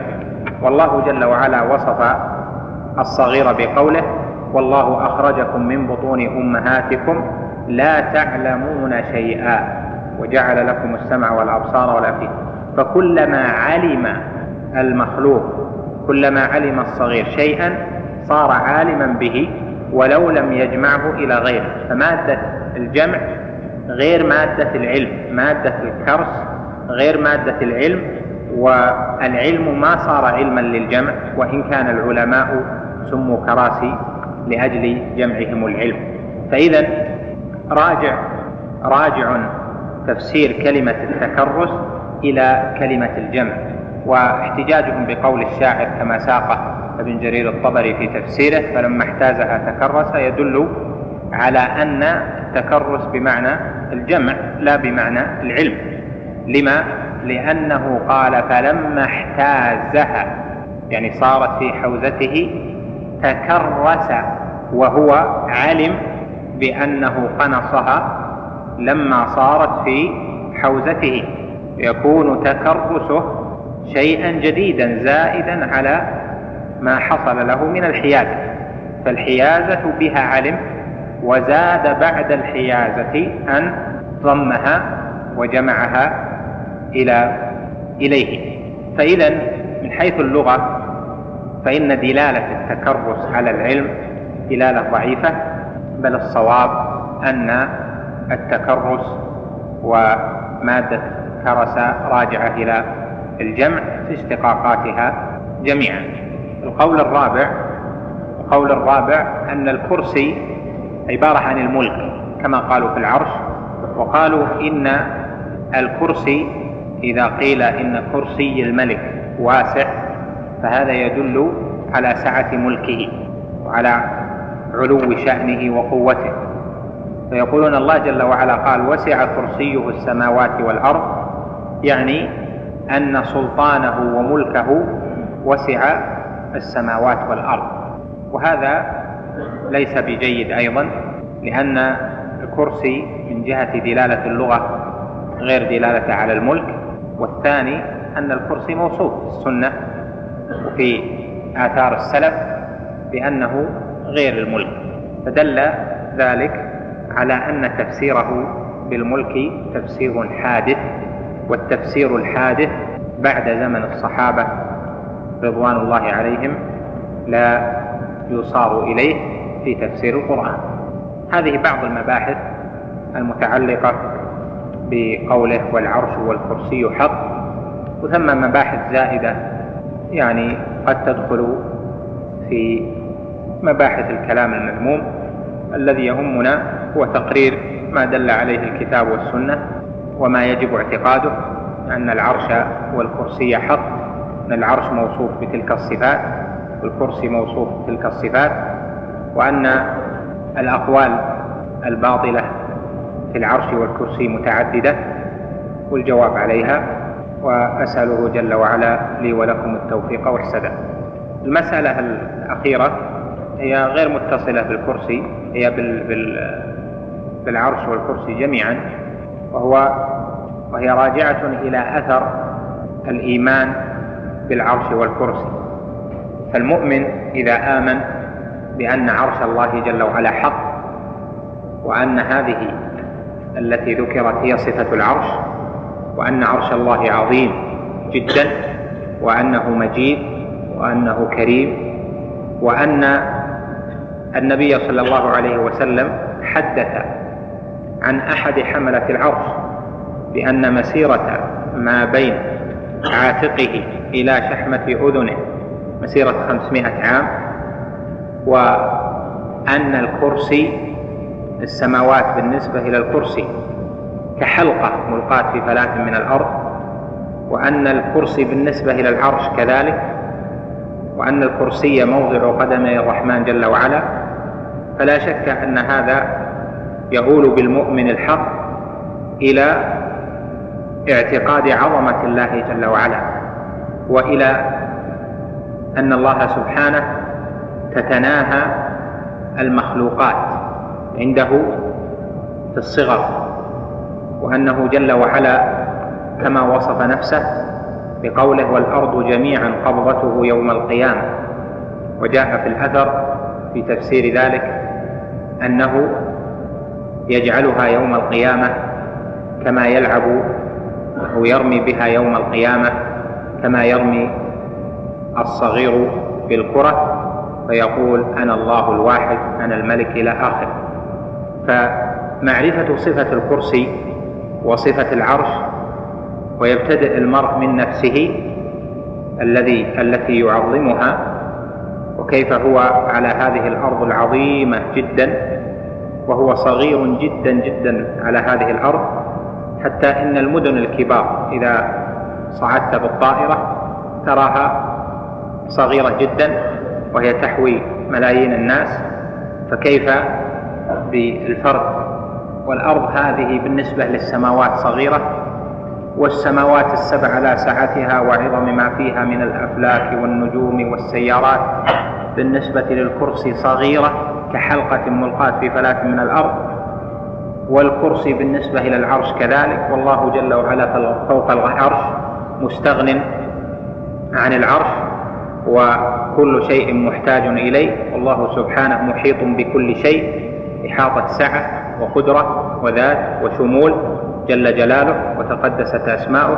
والله جل وعلا وصف الصغير بقوله والله أخرجكم من بطون أمهاتكم لا تعلمون شيئا وجعل لكم السمع والأبصار والأفئدة فكلما علم المخلوق كلما علم الصغير شيئا صار عالما به ولو لم يجمعه إلى غيره. فمادة الجمع غير مادة العلم مادة الكرس غير مادة العلم والعلم ما صار علما للجمع. وإن كان العلماء سموا كراسي لأجل جمعهم العلم. فإذا راجع راجع تفسير كلمة التكرس إلى كلمة الجمع. واحتجاجهم بقول الشاعر كما ساقه ابن جرير الطبري في تفسيره فلما احتازها تكرس يدل على أن التكرس بمعنى الجمع لا بمعنى العلم. لما؟ لأنه قال فلما احتازها يعني صارت في حوزته تكرس وهو علم بأنه قنصها لما صارت في حوزته. يكون تكرسه شيئا جديدا زائدا على ما حصل له من الحيازة فالحيازة بها علم وزاد بعد الحيازة أن ضمها وجمعها إلى إليه. فإذا من حيث اللغة فإن دلالة التكرس على العلم دلالة ضعيفة بل الصواب أن التكرس ومادة كرس راجعة إلى الجمع في اشتقاقاتها جميعا. القول الرابع القول الرابع أن الكرسي عبارة عن الملك كما قالوا في العرش وقالوا إن الكرسي إذا قيل إن كرسي الملك واسع فهذا يدل على سعة ملكه وعلى علو شأنه وقوته. فيقولون الله جل وعلا قال وسع كرسيه السماوات والأرض يعني أن سلطانه وملكه وسع السماوات والأرض. وهذا ليس بجيد أيضا لأن الكرسي من جهة دلالة اللغة غير دلالة على الملك والثاني أن الكرسي موصوف السنة وفي آثار السلف بأنه غير الملك. فدل ذلك على أن تفسيره بالملك تفسير حادث والتفسير الحادث بعد زمن الصحابة رضوان الله عليهم لا يصار إليه في تفسير القرآن. هذه بعض المباحث المتعلقة بقوله والعرش والكرسي حق وثم مباحث زائدة يعني قد تدخل في مباحث الكلام المذموم الذي يهمنا هو تقرير ما دل عليه الكتاب والسنة وما يجب اعتقاده أن العرش والكرسي حق أن العرش موصوف بتلك الصفات والكرسي موصوف بتلك الصفات وأن الأقوال الباطلة في العرش والكرسي متعددة والجواب عليها. وأسأله جل وعلا لي ولكم التوفيق والسداد. المسألة الأخيرة هي غير متصلة بالكرسي هي بال بال بالعرش والكرسي جميعا وهو وهي راجعة إلى أثر الإيمان بالعرش والكرسي. فالمؤمن إذا آمن بأن عرش الله جل وعلا حق وأن هذه التي ذكرت هي صفة العرش وأن عرش الله عظيم جدا وأنه مجيد وأنه كريم وأن النبي صلى الله عليه وسلم حدث عن أحد حملة العرش بأن مسيرة ما بين عاتقه إلى شحمة أذنه مسيرة خمسمائة عام وأن الكرسي السماوات بالنسبة إلى الكرسي كحلقة ملقاة في فلاة من الأرض وأن الكرسي بالنسبة إلى العرش كذلك وأن الكرسي موضع قدمي الرحمن جل وعلا. فلا شك أن هذا يؤول بالمؤمن الحق إلى اعتقاد عظمة الله جل وعلا وإلى أن الله سبحانه تتناهى المخلوقات عنده في الصغر. وأنه جل وعلا كما وصف نفسه بقوله والأرض جميعا قبضته يوم القيامة. وجاء في الأثر في تفسير ذلك أنه يجعلها يوم القيامة كما يلعب أو يرمي بها يوم القيامة كما يرمي الصغير بالكرة فيقول أنا الله الواحد أنا الملك إلى آخر فمعرفة صفة الكرسي وصفة العرش ويبتدئ المرء من نفسه الذي التي يعظمها وكيف هو على هذه الأرض العظيمة جدا وهو صغير جدا جدا على هذه الأرض حتى إن المدن الكبار إذا صعدت بالطائرة تراها صغيرة جدا وهي تحوي ملايين الناس فكيف بالفرد والأرض هذه بالنسبة للسماوات صغيرة والسماوات السبع على سعتها وعظم ما فيها من الأفلاك والنجوم والسيارات بالنسبة للكرسي صغيرة كحلقة ملقاة في فلاة من الأرض والكرسي بالنسبة إلى العرش كذلك والله جل وعلا فوق العرش مستغن عن العرش وكل شيء محتاج إليه والله سبحانه محيط بكل شيء إحاطة سعة. وقدرة وذات وشمول جل جلاله وتقدست أسماؤه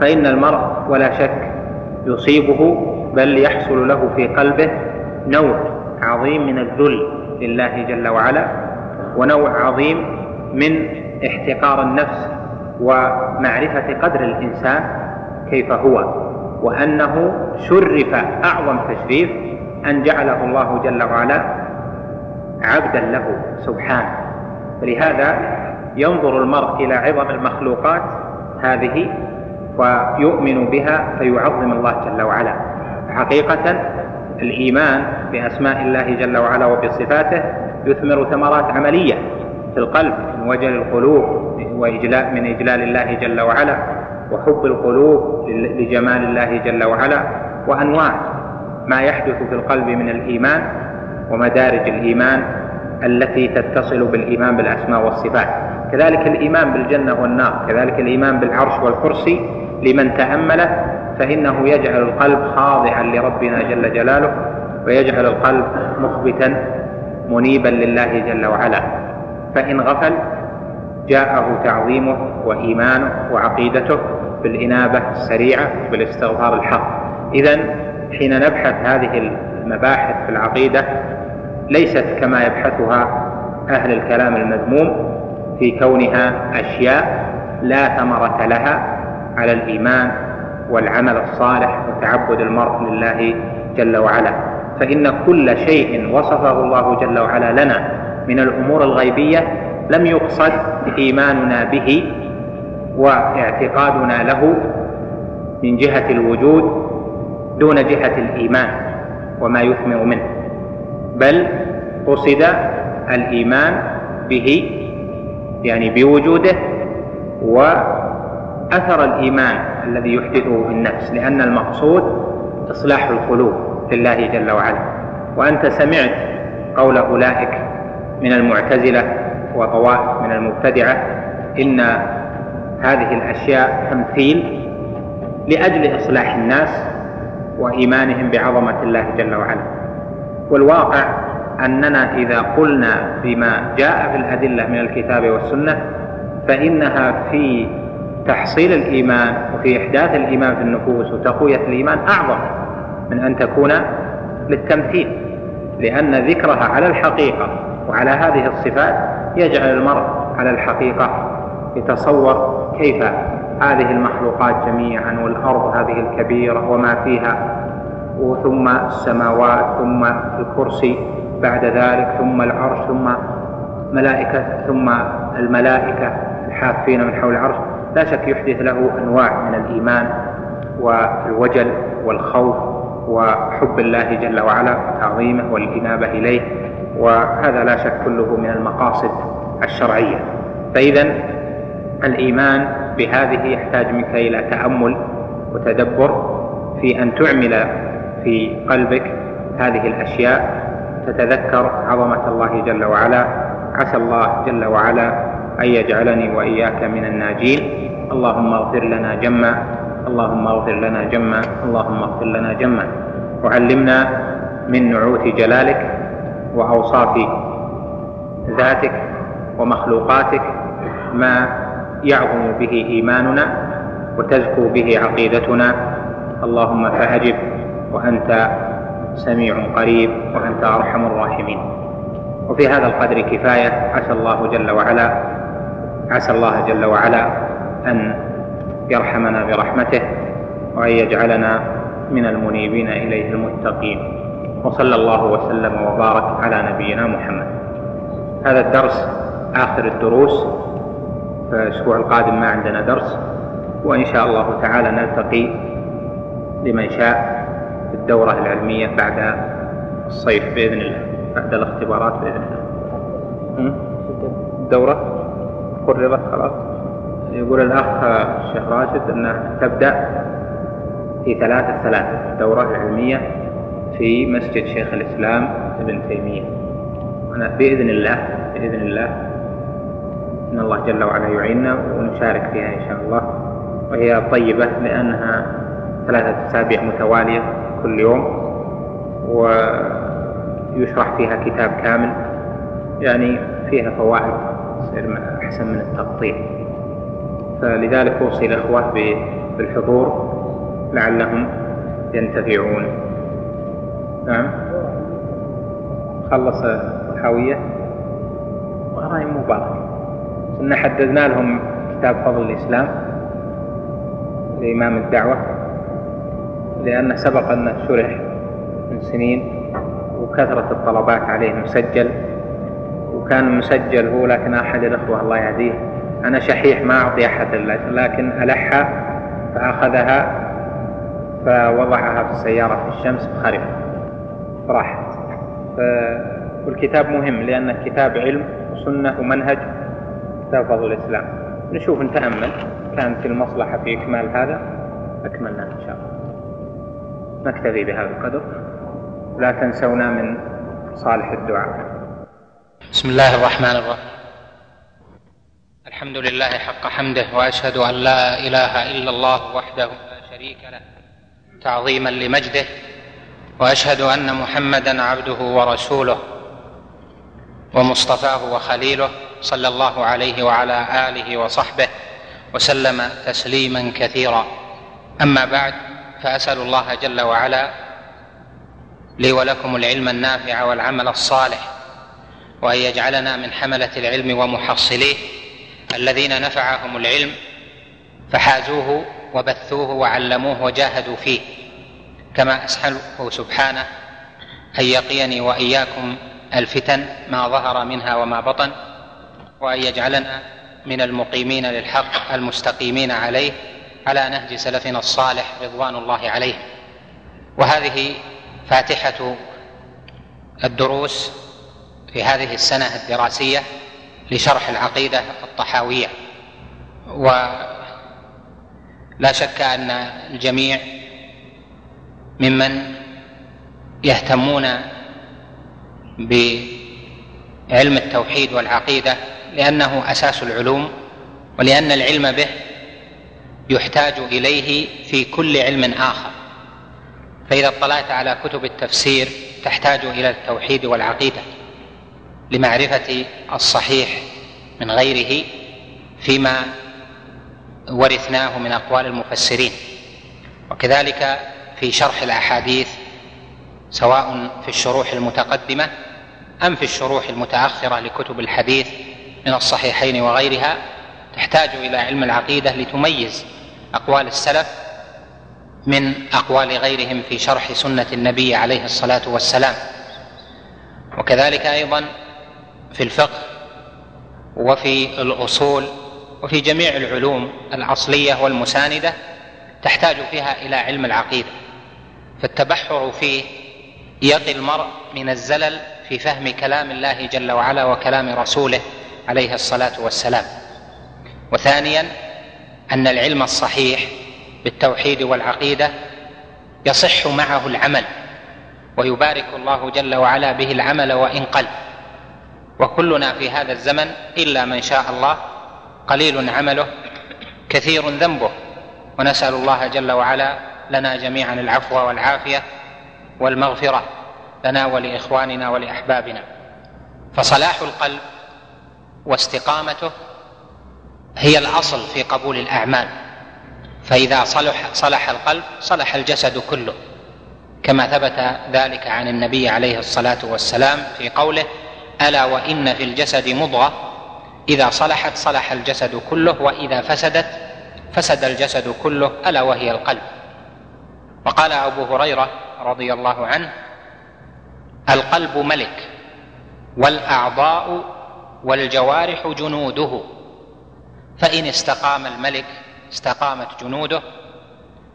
فإن المرء ولا شك يصيبه بل يحصل له في قلبه نوع عظيم من الذل لله جل وعلا ونوع عظيم من احتقار النفس ومعرفة قدر الإنسان كيف هو وأنه شرف أعظم تشريف أن جعله الله جل وعلا عبدا له سبحانه. ولهذا ينظر المرء إلى عظم المخلوقات هذه ويؤمن بها فيعظم الله جل وعلا. حقيقة الإيمان بأسماء الله جل وعلا وبصفاته يثمر ثمرات عملية في القلب من وجل القلوب وإجلاء من إجلال الله جل وعلا وحب القلوب لجمال الله جل وعلا وأنواع ما يحدث في القلب من الإيمان ومدارج الإيمان التي تتصل بالإيمان بالأسماء والصفات. كذلك الإيمان بالجنة والنار كذلك الإيمان بالعرش والكرسي لمن تأمله فإنه يجعل القلب خاضعا لربنا جل جلاله ويجعل القلب مخبتا منيبا لله جل وعلا. فإن غفل جاءه تعظيمه وإيمانه وعقيدته بالإنابة السريعة بالاستغفار الحق. إذا حين نبحث هذه المباحث في العقيدة ليست كما يبحثها أهل الكلام المذموم في كونها أشياء لا ثمرة لها على الإيمان والعمل الصالح وتعبد المرء لله جل وعلا. فإن كل شيء وصفه الله جل وعلا لنا من الأمور الغيبية لم يقصد إيماننا به واعتقادنا له من جهة الوجود دون جهة الإيمان وما يثمر منه. بل قصد الإيمان به يعني بوجوده وأثر الإيمان الذي يحدثه في النفس لأن المقصود إصلاح القلوب لله جل وعلا. وأنت سمعت قول أولئك من المعتزلة وطوائف من المبتدعة إن هذه الأشياء تمثيل لأجل إصلاح الناس وإيمانهم بعظمة الله جل وعلا. والواقع أننا إذا قلنا بما جاء في الأدلة من الكتاب والسنة فإنها في تحصيل الإيمان وفي إحداث الإيمان في النفوس وتقوية الإيمان أعظم من أن تكون للتمثيل لأن ذكرها على الحقيقة وعلى هذه الصفات يجعل المرء على الحقيقة يتصور كيف هذه المخلوقات جميعا والأرض هذه الكبيرة وما فيها ثم السماوات ثم الكرسي بعد ذلك ثم العرش ثم ملائكة ثم الملائكة الحافين من حول العرش. لا شك يحدث له أنواع من الإيمان والوجل والخوف وحب الله جل وعلا وتعظيمه والإنابة إليه وهذا لا شك كله من المقاصد الشرعية. فإذا الإيمان بهذه يحتاج منك إلى تأمل وتدبر في أن تعمل في قلبك هذه الأشياء تتذكر عظمة الله جل وعلا عسى الله جل وعلا أن يجعلني وإياك من الناجين. اللهم اغفر لنا جما اللهم اغفر لنا جما اللهم اغفر لنا جما وعلمنا من نعوت جلالك وأوصاف ذاتك ومخلوقاتك ما يعظم به إيماننا وتزكو به عقيدتنا. اللهم فأجب وأنت سميع قريب وأنت أرحم الراحمين. وفي هذا القدر كفاية عسى الله جل وعلا عسى الله جل وعلا أن يرحمنا برحمته وأن يجعلنا من المنيبين إليه المتقين. وصلى الله وسلم وبارك على نبينا محمد. هذا الدرس آخر الدروس. فالأسبوع القادم ما عندنا درس. وإن شاء الله تعالى نلتقي لمن شاء. الدورة العلمية بعد الصيف بإذن الله بعد الاختبارات بإذن الله. الدورة؟ قررت خلاص؟ يقول الأخ الشيخ راشد أنها تبدأ في ثلاثة ثلاثة الدورة العلمية في مسجد شيخ الإسلام ابن تيمية. أنا بإذن الله بإذن الله إن الله جل وعلا يعيننا ونشارك فيها إن شاء الله. وهي طيبة لأنها ثلاثة أسابيع متوالية. كل يوم ويشرح فيها كتاب كامل يعني فيها فوائد تصير أحسن من التقطيع. فلذلك أوصي الأخوة بالحضور لعلهم ينتفعون. نعم. خلص الحاوية. وراي مبارك إن حددنا لهم كتاب فضل الإسلام لإمام الدعوة. لأنه سبق أنه شرح من سنين وكثرة الطلبات عليه مسجل وكان مسجل هو لكن أحد الأخوة الله يهديه. أنا شحيح ما أعطي أحد لكن ألحها فأخذها فوضعها في السيارة في الشمس فخرب راحت. والكتاب مهم لأنه كتاب علم وسنة ومنهج كتاب فضل الإسلام. نشوف نتأمل. كانت المصلحة في إكمال هذا. أكملنا إن شاء الله. نكتفي بهذا القدر. لا تنسونا من صالح الدعاء. بسم الله الرحمن الرحيم. الحمد لله حق حمده وأشهد أن لا إله إلا الله وحده لا شريك له تعظيما لمجده وأشهد أن محمدا عبده ورسوله ومصطفاه وخليله صلى الله عليه وعلى آله وصحبه وسلم تسليما كثيرا. أما بعد فأسأل الله جل وعلا لي ولكم العلم النافع والعمل الصالح وأن يجعلنا من حملة العلم ومحصليه الذين نفعهم العلم فحازوه وبثوه وعلموه وجاهدوا فيه. كما أسأله سبحانه أن يقيني وإياكم الفتن ما ظهر منها وما بطن وأن يجعلنا من المقيمين للحق المستقيمين عليه على نهج سلفنا الصالح رضوان الله عليهم وهذه فاتحة الدروس في هذه السنة الدراسية لشرح العقيدة الطحاوية. ولا شك أن الجميع ممن يهتمون بعلم التوحيد والعقيدة لأنه أساس العلوم ولأن العلم به يحتاج إليه في كل علم آخر. فإذا اطلعت على كتب التفسير تحتاج إلى التوحيد والعقيدة لمعرفة الصحيح من غيره فيما ورثناه من أقوال المفسرين. وكذلك في شرح الأحاديث سواء في الشروح المتقدمة أم في الشروح المتأخرة لكتب الحديث من الصحيحين وغيرها تحتاج إلى علم العقيدة لتميز أقوال السلف من أقوال غيرهم في شرح سنة النبي عليه الصلاة والسلام. وكذلك أيضا في الفقه وفي الأصول وفي جميع العلوم الأصلية والمساندة تحتاج فيها إلى علم العقيدة فالتبحر فيه يقي المرء من الزلل في فهم كلام الله جل وعلا وكلام رسوله عليه الصلاة والسلام. وثانيا أن العلم الصحيح بالتوحيد والعقيدة يصح معه العمل ويبارك الله جل وعلا به العمل وإن قل. وكلنا في هذا الزمن إلا من شاء الله قليل عمله كثير ذنبه. ونسأل الله جل وعلا لنا جميعا العفو والعافية والمغفرة لنا ولإخواننا ولأحبابنا. فصلاح القلب واستقامته هي الأصل في قبول الأعمال. فإذا صلح صلح القلب صلح الجسد كله. كما ثبت ذلك عن النبي عليه الصلاة والسلام في قوله ألا وإن في الجسد مضغة. إذا صلحت صلح الجسد كله وإذا فسدت فسد الجسد كله ألا وهي القلب. وقال أبو هريرة رضي الله عنه القلب ملك والأعضاء والجوارح جنوده. فإن استقام الملك استقامت جنوده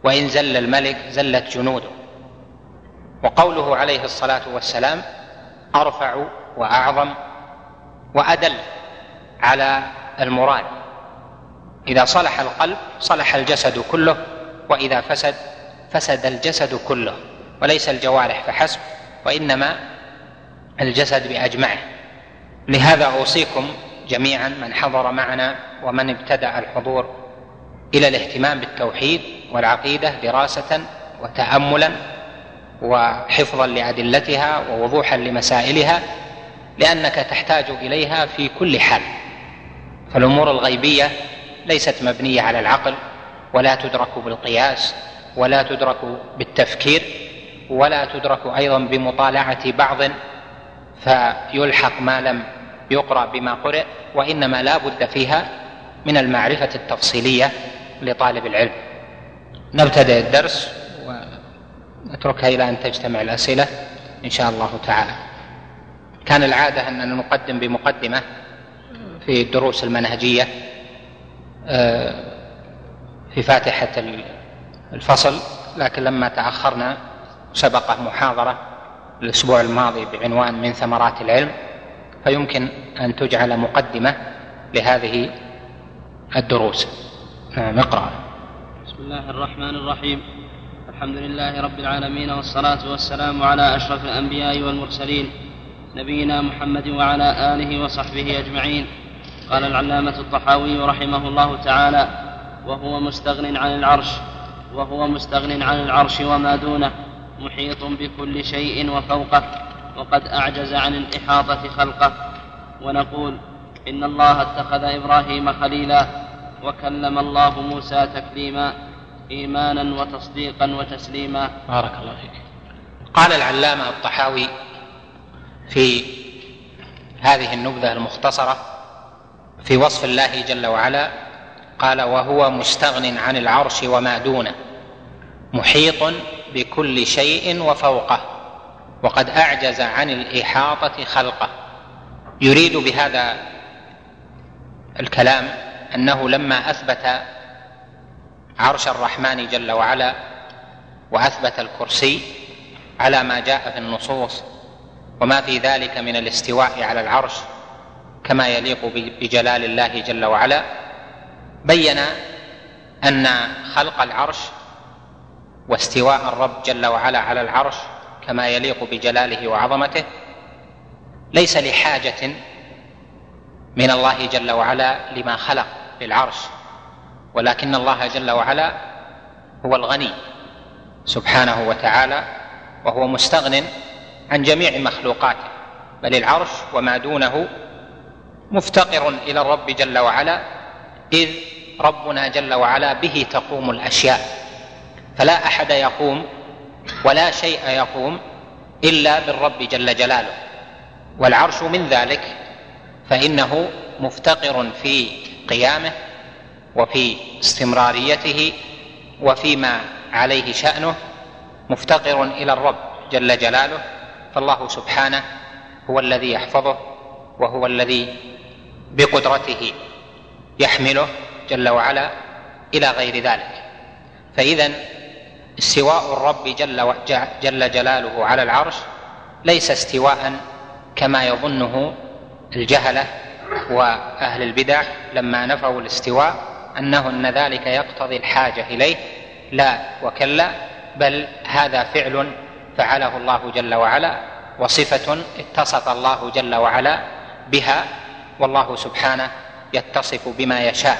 وإن زل الملك زلت جنوده. وقوله عليه الصلاة والسلام أرفع وأعظم وأدل على المراد. إذا صلح القلب صلح الجسد كله وإذا فسد فسد الجسد كله وليس الجوارح فحسب وإنما الجسد بأجمعه. لهذا أوصيكم جميعا من حضر معنا ومن ابتدأ الحضور إلى الاهتمام بالتوحيد والعقيدة دراسة وتاملا وحفظا لأدلتها ووضوحا لمسائلها لأنك تحتاج إليها في كل حال. فالأمور الغيبية ليست مبنية على العقل ولا تدرك بالقياس ولا تدرك بالتفكير ولا تدرك أيضا بمطالعة بعض فيلحق ما لم يقرأ بما قرئ وإنما لا بد فيها من المعرفة التفصيلية لطالب العلم. نبتدئ الدرس ونتركها إلى أن تجتمع الأسئلة إن شاء الله تعالى. كان العادة اننا نقدم بمقدمة في الدروس المنهجية آه، في فاتحة الفصل لكن لما تأخرنا سبقه محاضرة الأسبوع الماضي بعنوان من ثمرات العلم. فيمكن أن تجعل مقدمة لهذه الدروس. نعم اقرأ. بسم الله الرحمن الرحيم. الحمد لله رب العالمين والصلاة والسلام على أشرف الأنبياء والمرسلين نبينا محمد وعلى آله وصحبه أجمعين. قال العلامة الطحاوي رحمه الله تعالى وهو مستغن عن العرش وهو مستغن عن العرش وما دونه محيط بكل شيء وفوقه وقد أعجز عن الإحاطة خلقه ونقول إن الله اتخذ إبراهيم خليلا وكلم الله موسى تكليما إيمانا وتصديقا وتسليما. بارك الله فيك. قال العلامة الطحاوي في هذه النبذة المختصرة في وصف الله جل وعلا قال وهو مستغن عن العرش وما دونه محيط بكل شيء وفوقه. وقد أعجز عن الإحاطة خلقه. يريد بهذا الكلام أنه لما أثبت عرش الرحمن جل وعلا وأثبت الكرسي على ما جاء في النصوص وما في ذلك من الاستواء على العرش كما يليق بجلال الله جل وعلا بين أن خلق العرش واستواء الرب جل وعلا على العرش كما يليق بجلاله وعظمته ليس لحاجة من الله جل وعلا لما خلق للعرش ولكن الله جل وعلا هو الغني سبحانه وتعالى وهو مستغن عن جميع مخلوقاته بل العرش وما دونه مفتقر إلى الرب جل وعلا إذ ربنا جل وعلا به تقوم الأشياء فلا أحد يقوم ولا شيء يقوم إلا بالرب جل جلاله. والعرش من ذلك فإنه مفتقر في قيامه وفي استمراريته وفيما عليه شأنه مفتقر إلى الرب جل جلاله. فالله سبحانه هو الذي يحفظه وهو الذي بقدرته يحمله جل وعلا إلى غير ذلك. فاذا استواء الرب جل, جل جلاله على العرش ليس استواء كما يظنه الجهلة وأهل البدع لما نفوا الاستواء انه ان ذلك يقتضي الحاجة إليه. لا وكلا بل هذا فعل فعله الله جل وعلا وصفة اتصف الله جل وعلا بها والله سبحانه يتصف بما يشاء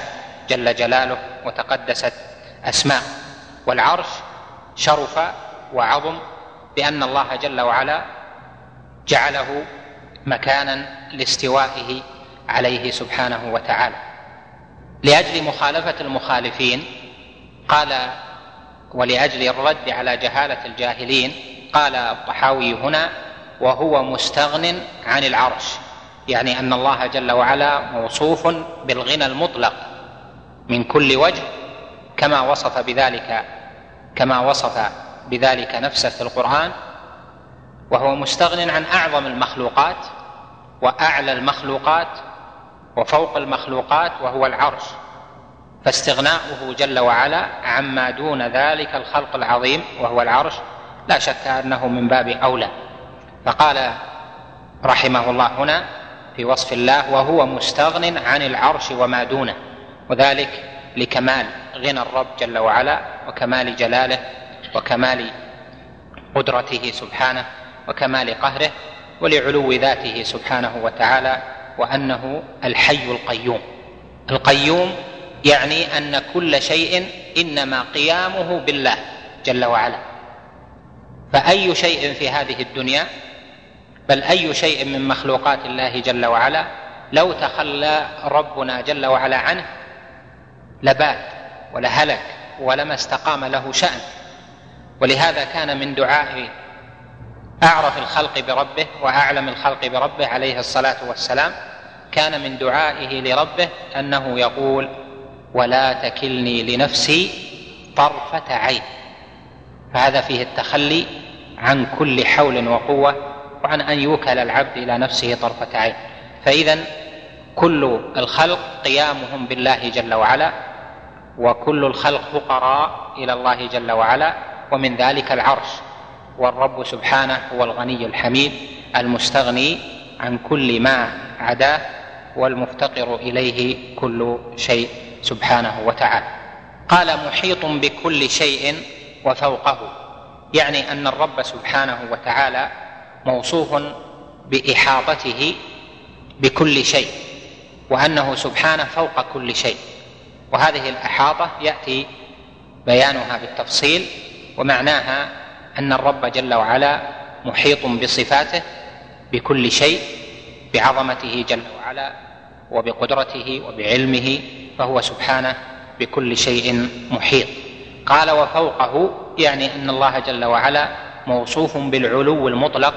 جل جلاله وتقدست أسماء. والعرش شرف وعظم بأن الله جل وعلا جعله مكانا لاستوائه عليه سبحانه وتعالى. لأجل مخالفة المخالفين قال ولأجل الرد على جهالة الجاهلين قال الطحاوي هنا وهو مستغن عن العرش. يعني أن الله جل وعلا موصوف بالغنى المطلق من كل وجه كما وصف بذلك كما وصف بذلك نفسه في القرآن وهو مستغن عن أعظم المخلوقات وأعلى المخلوقات وفوق المخلوقات وهو العرش. فاستغناؤه جل وعلا عما دون ذلك الخلق العظيم وهو العرش لا شك أنه من باب أولى. فقال رحمه الله هنا في وصف الله وهو مستغن عن العرش وما دونه. وذلك لكمال غنى الرب جل وعلا وكمال جلاله وكمال قدرته سبحانه وكمال قهره ولعلو ذاته سبحانه وتعالى وأنه الحي القيوم. القيوم يعني أن كل شيء إنما قيامه بالله جل وعلا. فأي شيء في هذه الدنيا بل أي شيء من مخلوقات الله جل وعلا لو تخلى ربنا جل وعلا عنه لباد ولهلك ولما استقام له شأن. ولهذا كان من دعاء أعرف الخلق بربه وأعلم الخلق بربه عليه الصلاة والسلام كان من دعائه لربه أنه يقول ولا تكلني لنفسي طرفة عين فهذا فيه التخلي عن كل حول وقوة وعن أن يوكل العبد إلى نفسه طرفة عين. فاذا كل الخلق قيامهم بالله جل وعلا وكل الخلق فقراء إلى الله جل وعلا ومن ذلك العرش. والرب سبحانه هو الغني الحميد المستغني عن كل ما عداه والمفتقر إليه كل شيء سبحانه وتعالى. قال محيط بكل شيء وفوقه. يعني أن الرب سبحانه وتعالى موصوف بإحاطته بكل شيء وأنه سبحانه فوق كل شيء. وهذه الأحاطة يأتي بيانها بالتفصيل ومعناها أن الرب جل وعلا محيط بصفاته بكل شيء بعظمته جل وعلا وبقدرته وبعلمه فهو سبحانه بكل شيء محيط. قال وفوقه يعني أن الله جل وعلا موصوف بالعلو المطلق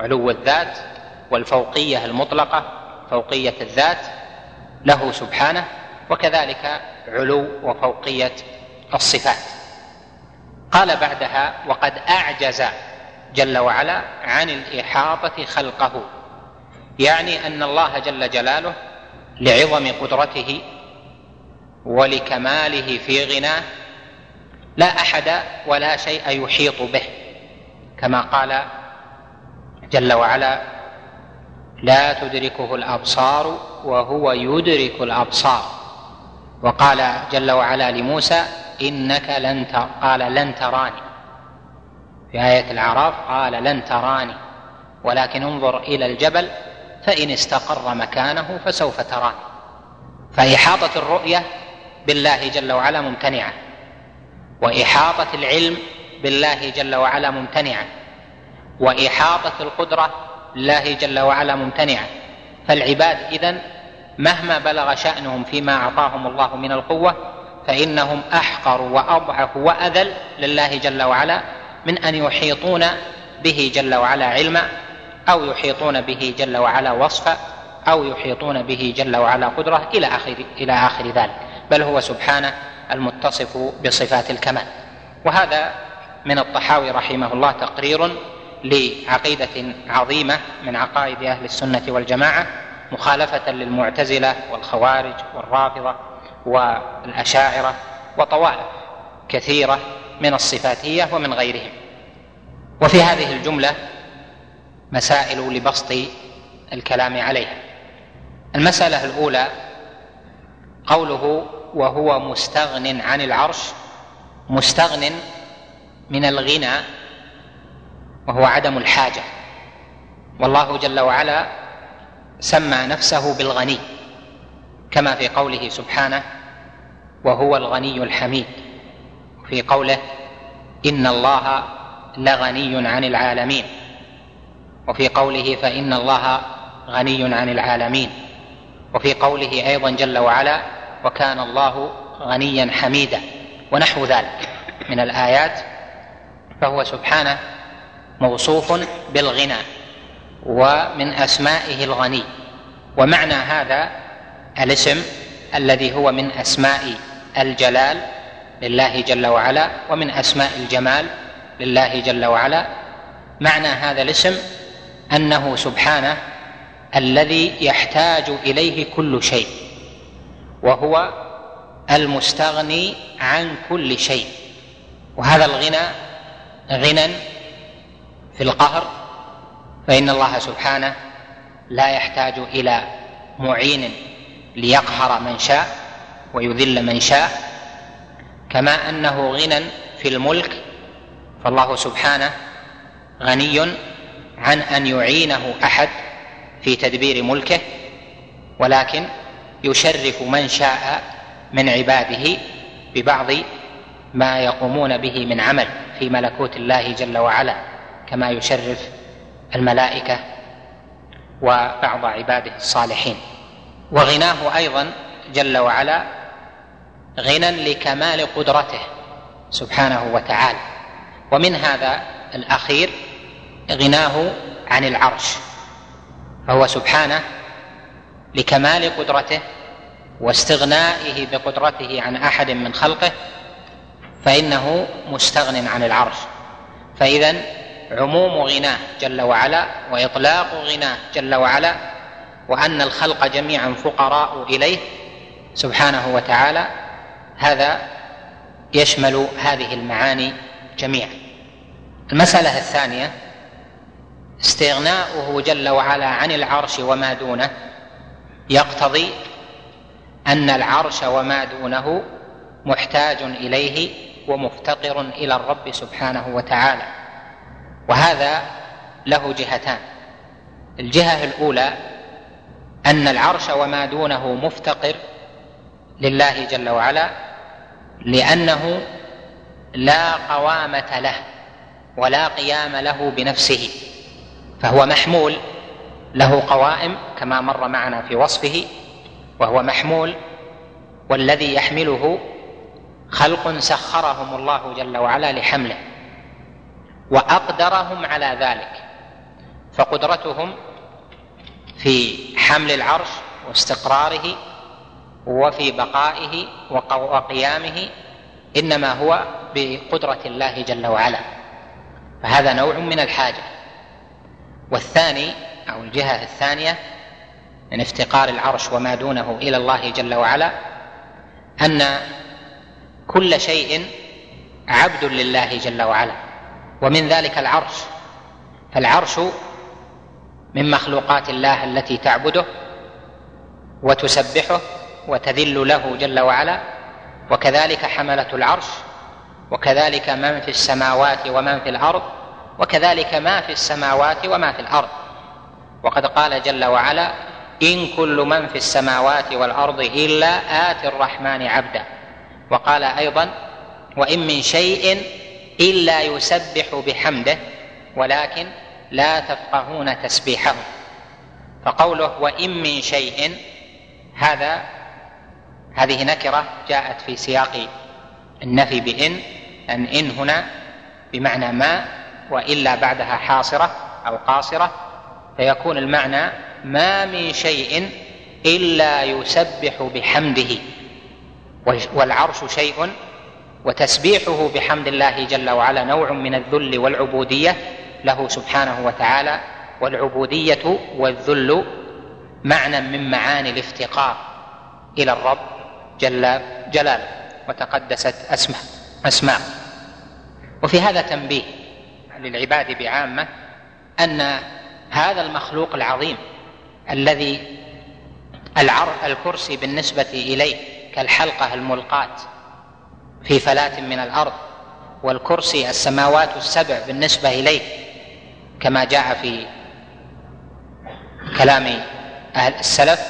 علو الذات والفوقية المطلقة فوقية الذات له سبحانه وكذلك علو وفوقية الصفات. قال بعدها وقد أعجز جل وعلا عن الإحاطة خلقه. يعني أن الله جل جلاله لعظم قدرته ولكماله في غناه لا أحد ولا شيء يحيط به كما قال جل وعلا لا تدركه الأبصار وهو يدرك الأبصار. وقال جل وعلا لموسى إنك لن قال لن تراني. في آية الأعراف قال لن تراني. ولكن انظر إلى الجبل فإن استقر مكانه فسوف تراني. فإحاطة الرؤية بالله جل وعلا ممتنعة. وإحاطة العلم بالله جل وعلا ممتنعة. وإحاطة القدرة لله جل وعلا ممتنعة. فالعباد إذن مهما بلغ شأنهم فيما أعطاهم الله من القوة فإنهم أحقر وأضعف وأذل لله جل وعلا من أن يحيطون به جل وعلا علما أو يحيطون به جل وعلا وصفا أو يحيطون به جل وعلا قدرة إلى آخر إلى آخر ذلك. بل هو سبحانه المتصف بصفات الكمال. وهذا من الطحاوي رحمه الله تقرير لعقيدة عظيمة من عقائد أهل السنة والجماعة مخالفة للمعتزلة والخوارج والرافضة والأشاعرة وطوائف كثيرة من الصفاتية ومن غيرهم. وفي هذه الجملة مسائل لبسط الكلام عليها. المسألة الأولى قوله وهو مستغن عن العرش مستغن من الغنى وهو عدم الحاجة. والله جل وعلا سمى نفسه بالغني كما في قوله سبحانه وهو الغني الحميد في قوله إن الله لغني عن العالمين وفي قوله فإن الله غني عن العالمين وفي قوله أيضا جل وعلا وكان الله غنيا حميدا ونحو ذلك من الآيات فهو سبحانه موصوف بالغنى. ومن أسمائه الغني. ومعنى هذا الاسم الذي هو من أسماء الجلال لله جل وعلا ومن أسماء الجمال لله جل وعلا. معنى هذا الاسم أنه سبحانه الذي يحتاج إليه كل شيء وهو المستغني عن كل شيء. وهذا الغنى غنى في القهر فإن الله سبحانه لا يحتاج إلى معين ليقهر من شاء ويذل من شاء كما أنه غنى في الملك فالله سبحانه غني عن أن يعينه أحد في تدبير ملكه ولكن يشرف من شاء من عباده ببعض ما يقومون به من عمل في ملكوت الله جل وعلا كما يشرف الملائكة وبعض عباده الصالحين. وغناه أيضا جل وعلا غنى لكمال قدرته سبحانه وتعالى. ومن هذا الأخير غناه عن العرش فهو سبحانه لكمال قدرته واستغنائه بقدرته عن أحد من خلقه فإنه مستغن عن العرش. فاذا عموم غناه جل وعلا وإطلاق غناه جل وعلا وأن الخلق جميعا فقراء إليه سبحانه وتعالى هذا يشمل هذه المعاني جميعا. المسألة الثانية استغناؤه جل وعلا عن العرش وما دونه يقتضي أن العرش وما دونه محتاج إليه ومفتقر إلى الرب سبحانه وتعالى. وهذا له جهتان. الجهة الأولى أن العرش وما دونه مفتقر لله جل وعلا لأنه لا قوامة له ولا قيام له بنفسه فهو محمول له قوائم كما مر معنا في وصفه وهو محمول والذي يحمله خلق سخرهم الله جل وعلا لحمله. وأقدرهم على ذلك. فقدرتهم في حمل العرش واستقراره وفي بقائه وقيامه إنما هو بقدرة الله جل وعلا. فهذا نوع من الحاجة. والثاني أو الجهة الثانية من افتقار العرش وما دونه إلى الله جل وعلا أن كل شيء عبد لله جل وعلا. ومن ذلك العرش. فالعرش من مخلوقات الله التي تعبده وتسبحه وتذل له جل وعلا وكذلك حملة العرش وكذلك من في السماوات ومن في الأرض وكذلك ما في السماوات وما في الأرض. وقد قال جل وعلا إن كل من في السماوات والأرض إلا آتي الرحمن عبدا. وقال أيضا وإن من شيء إلا يسبح بحمده ولكن لا تفقهون تسبيحه. فقوله وإن من شيء هذا هذه نكرة جاءت في سياق النفي بإن أن إن هنا بمعنى ما وإلا بعدها حاصرة أو قاصرة فيكون المعنى ما من شيء إلا يسبح بحمده. والعرش شيء وتسبيحه بحمد الله جل وعلا نوع من الذل والعبودية له سبحانه وتعالى والعبودية والذل معنى من معاني الافتقار إلى الرب جل جلاله وتقدست أسماء اسماء وفي هذا تنبيه للعباد بعامة أن هذا المخلوق العظيم الذي الكرسي بالنسبة إليه كالحلقة الملقاة في فلاه من الأرض والكرسي السماوات السبع بالنسبة إليه كما جاء في كلام أهل السلف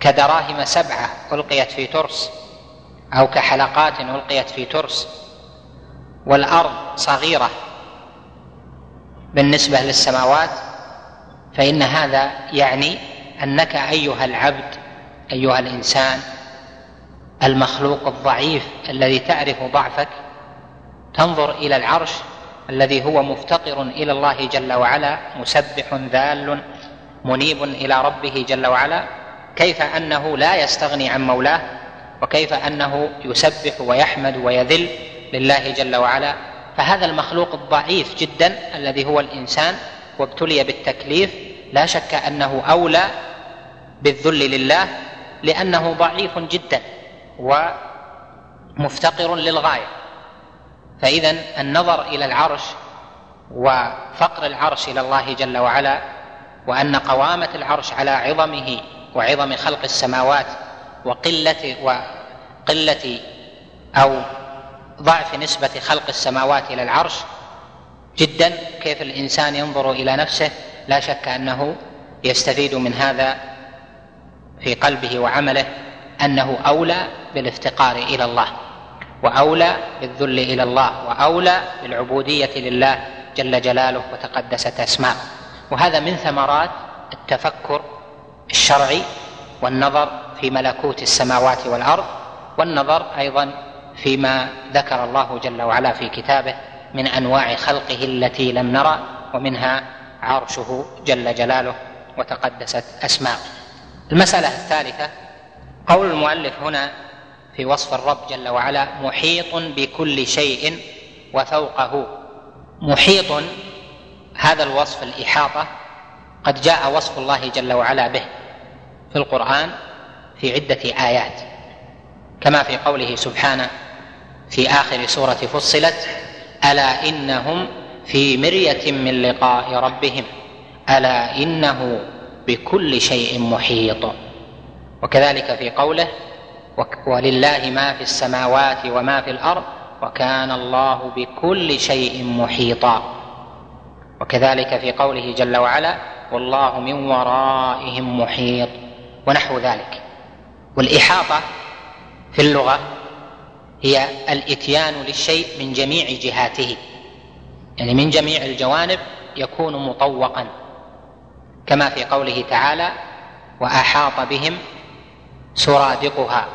كدراهم سبعة ألقيت في ترس أو كحلقات ألقيت في ترس والأرض صغيرة بالنسبة للسماوات فإن هذا يعني أنك أيها العبد أيها الإنسان المخلوق الضعيف الذي تعرف ضعفك تنظر إلى العرش الذي هو مفتقر إلى الله جل وعلا مسبح ذال منيب إلى ربه جل وعلا كيف أنه لا يستغني عن مولاه وكيف أنه يسبح ويحمد ويذل لله جل وعلا. فهذا المخلوق الضعيف جدا الذي هو الإنسان وابتلي بالتكليف لا شك أنه أولى بالذل لله لأنه ضعيف جدا. ومفتقر للغاية. فإذا النظر إلى العرش وفقر العرش إلى الله جل وعلا وأن قوامة العرش على عظمه وعظم خلق السماوات وقلة وقله أو ضعف نسبة خلق السماوات إلى العرش جدا كيف الإنسان ينظر إلى نفسه لا شك أنه يستفيد من هذا في قلبه وعمله. أنه أولى بالافتقار إلى الله وأولى بالذل إلى الله وأولى بالعبودية لله جل جلاله وتقدست أسماءه. وهذا من ثمرات التفكر الشرعي والنظر في ملكوت السماوات والأرض والنظر أيضا فيما ذكر الله جل وعلا في كتابه من أنواع خلقه التي لم نرى ومنها عرشه جل جلاله وتقدست أسماءه. المسألة الثالثة قول المؤلف هنا في وصف الرب جل وعلا محيط بكل شيء وفوقه. محيط هذا الوصف الإحاطة قد جاء وصف الله جل وعلا به في القرآن في عدة آيات كما في قوله سبحانه في آخر سورة فصلت ألا إنهم في مرية من لقاء ربهم ألا إنه بكل شيء محيط. وكذلك في قوله ولله ما في السماوات وما في الأرض وكان الله بكل شيء محيطا. وكذلك في قوله جل وعلا والله من ورائهم محيط ونحو ذلك. والإحاطة في اللغة هي الإتيان للشيء من جميع جهاته. يعني من جميع الجوانب يكون مطوقا. كما في قوله تعالى وأحاط بهم سرادقها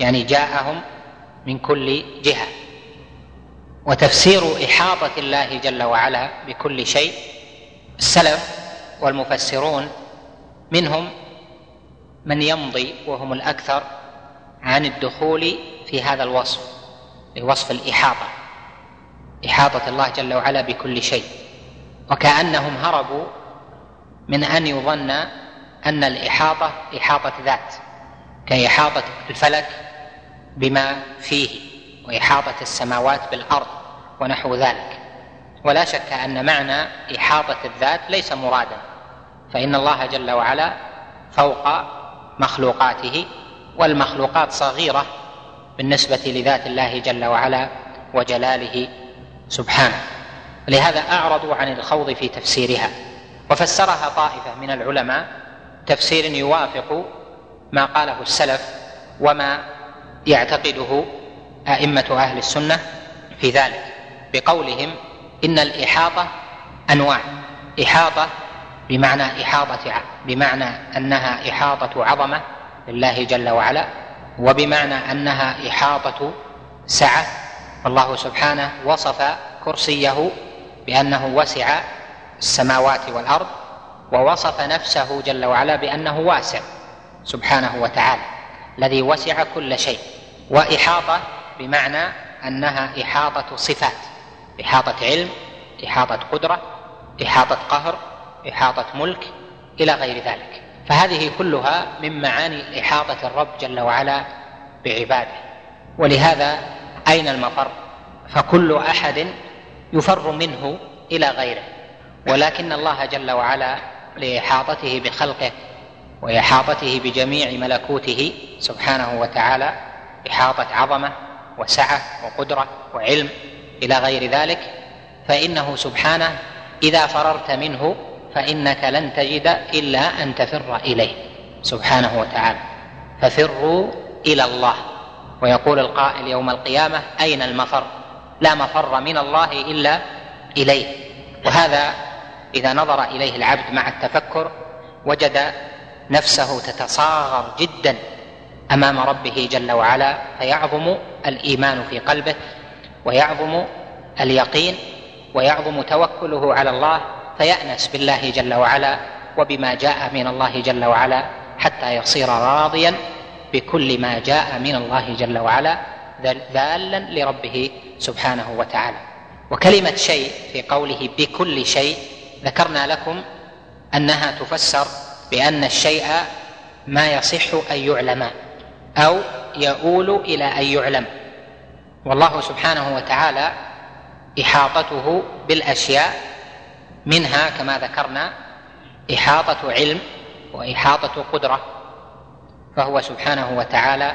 يعني جاءهم من كل جهة. وتفسير إحاطة الله جل وعلا بكل شيء السلف والمفسرون منهم من يمضي وهم الأكثر عن الدخول في هذا الوصف لوصف الإحاطة إحاطة الله جل وعلا بكل شيء. وكأنهم هربوا من أن يظن أن الإحاطة إحاطة ذات. كإحاطة الفلك بما فيه وإحاطة السماوات بالأرض ونحو ذلك. ولا شك أن معنى إحاطة الذات ليس مرادا فإن الله جل وعلا فوق مخلوقاته والمخلوقات صغيرة بالنسبة لذات الله جل وعلا وجلاله سبحانه. لهذا اعرضوا عن الخوض في تفسيرها. وفسرها طائفة من العلماء تفسير يوافق ما قاله السلف وما يعتقده أئمة أهل السنة في ذلك بقولهم إن الإحاطة أنواع. إحاطة بمعنى إحاطة بمعنى أنها إحاطة عظمة لله جل وعلا وبمعنى أنها إحاطة سعة. الله سبحانه وصف كرسيه بأنه وسع السماوات والأرض ووصف نفسه جل وعلا بأنه واسع. سبحانه وتعالى الذي وسع كل شيء وإحاطة بمعنى أنها إحاطة صفات إحاطة علم إحاطة قدرة إحاطة قهر إحاطة ملك إلى غير ذلك. فهذه كلها من معاني إحاطة الرب جل وعلا بعباده. ولهذا أين المفر؟ فكل أحد يفر منه إلى غيره. ولكن الله جل وعلا لإحاطته بخلقه وإحاطته بجميع ملكوته سبحانه وتعالى إحاطة عظمة وسعة وقدرة وعلم إلى غير ذلك فإنه سبحانه إذا فررت منه فإنك لن تجد إلا أن تفر إليه سبحانه وتعالى. ففروا إلى الله. ويقول القائل يوم القيامة أين المفر؟ لا مفر من الله إلا إليه. وهذا إذا نظر إليه العبد مع التفكر وجد نفسه تتصاغر جدا أمام ربه جل وعلا فيعظم الإيمان في قلبه ويعظم اليقين ويعظم توكله على الله فيأنس بالله جل وعلا وبما جاء من الله جل وعلا حتى يصير راضيا بكل ما جاء من الله جل وعلا ذالا لربه سبحانه وتعالى. وكلمة شيء في قوله بكل شيء ذكرنا لكم أنها تفسر بأن الشيء ما يصح أن يعلم أو يؤول إلى أن يعلم. والله سبحانه وتعالى إحاطته بالأشياء منها كما ذكرنا إحاطة علم وإحاطة قدرة. فهو سبحانه وتعالى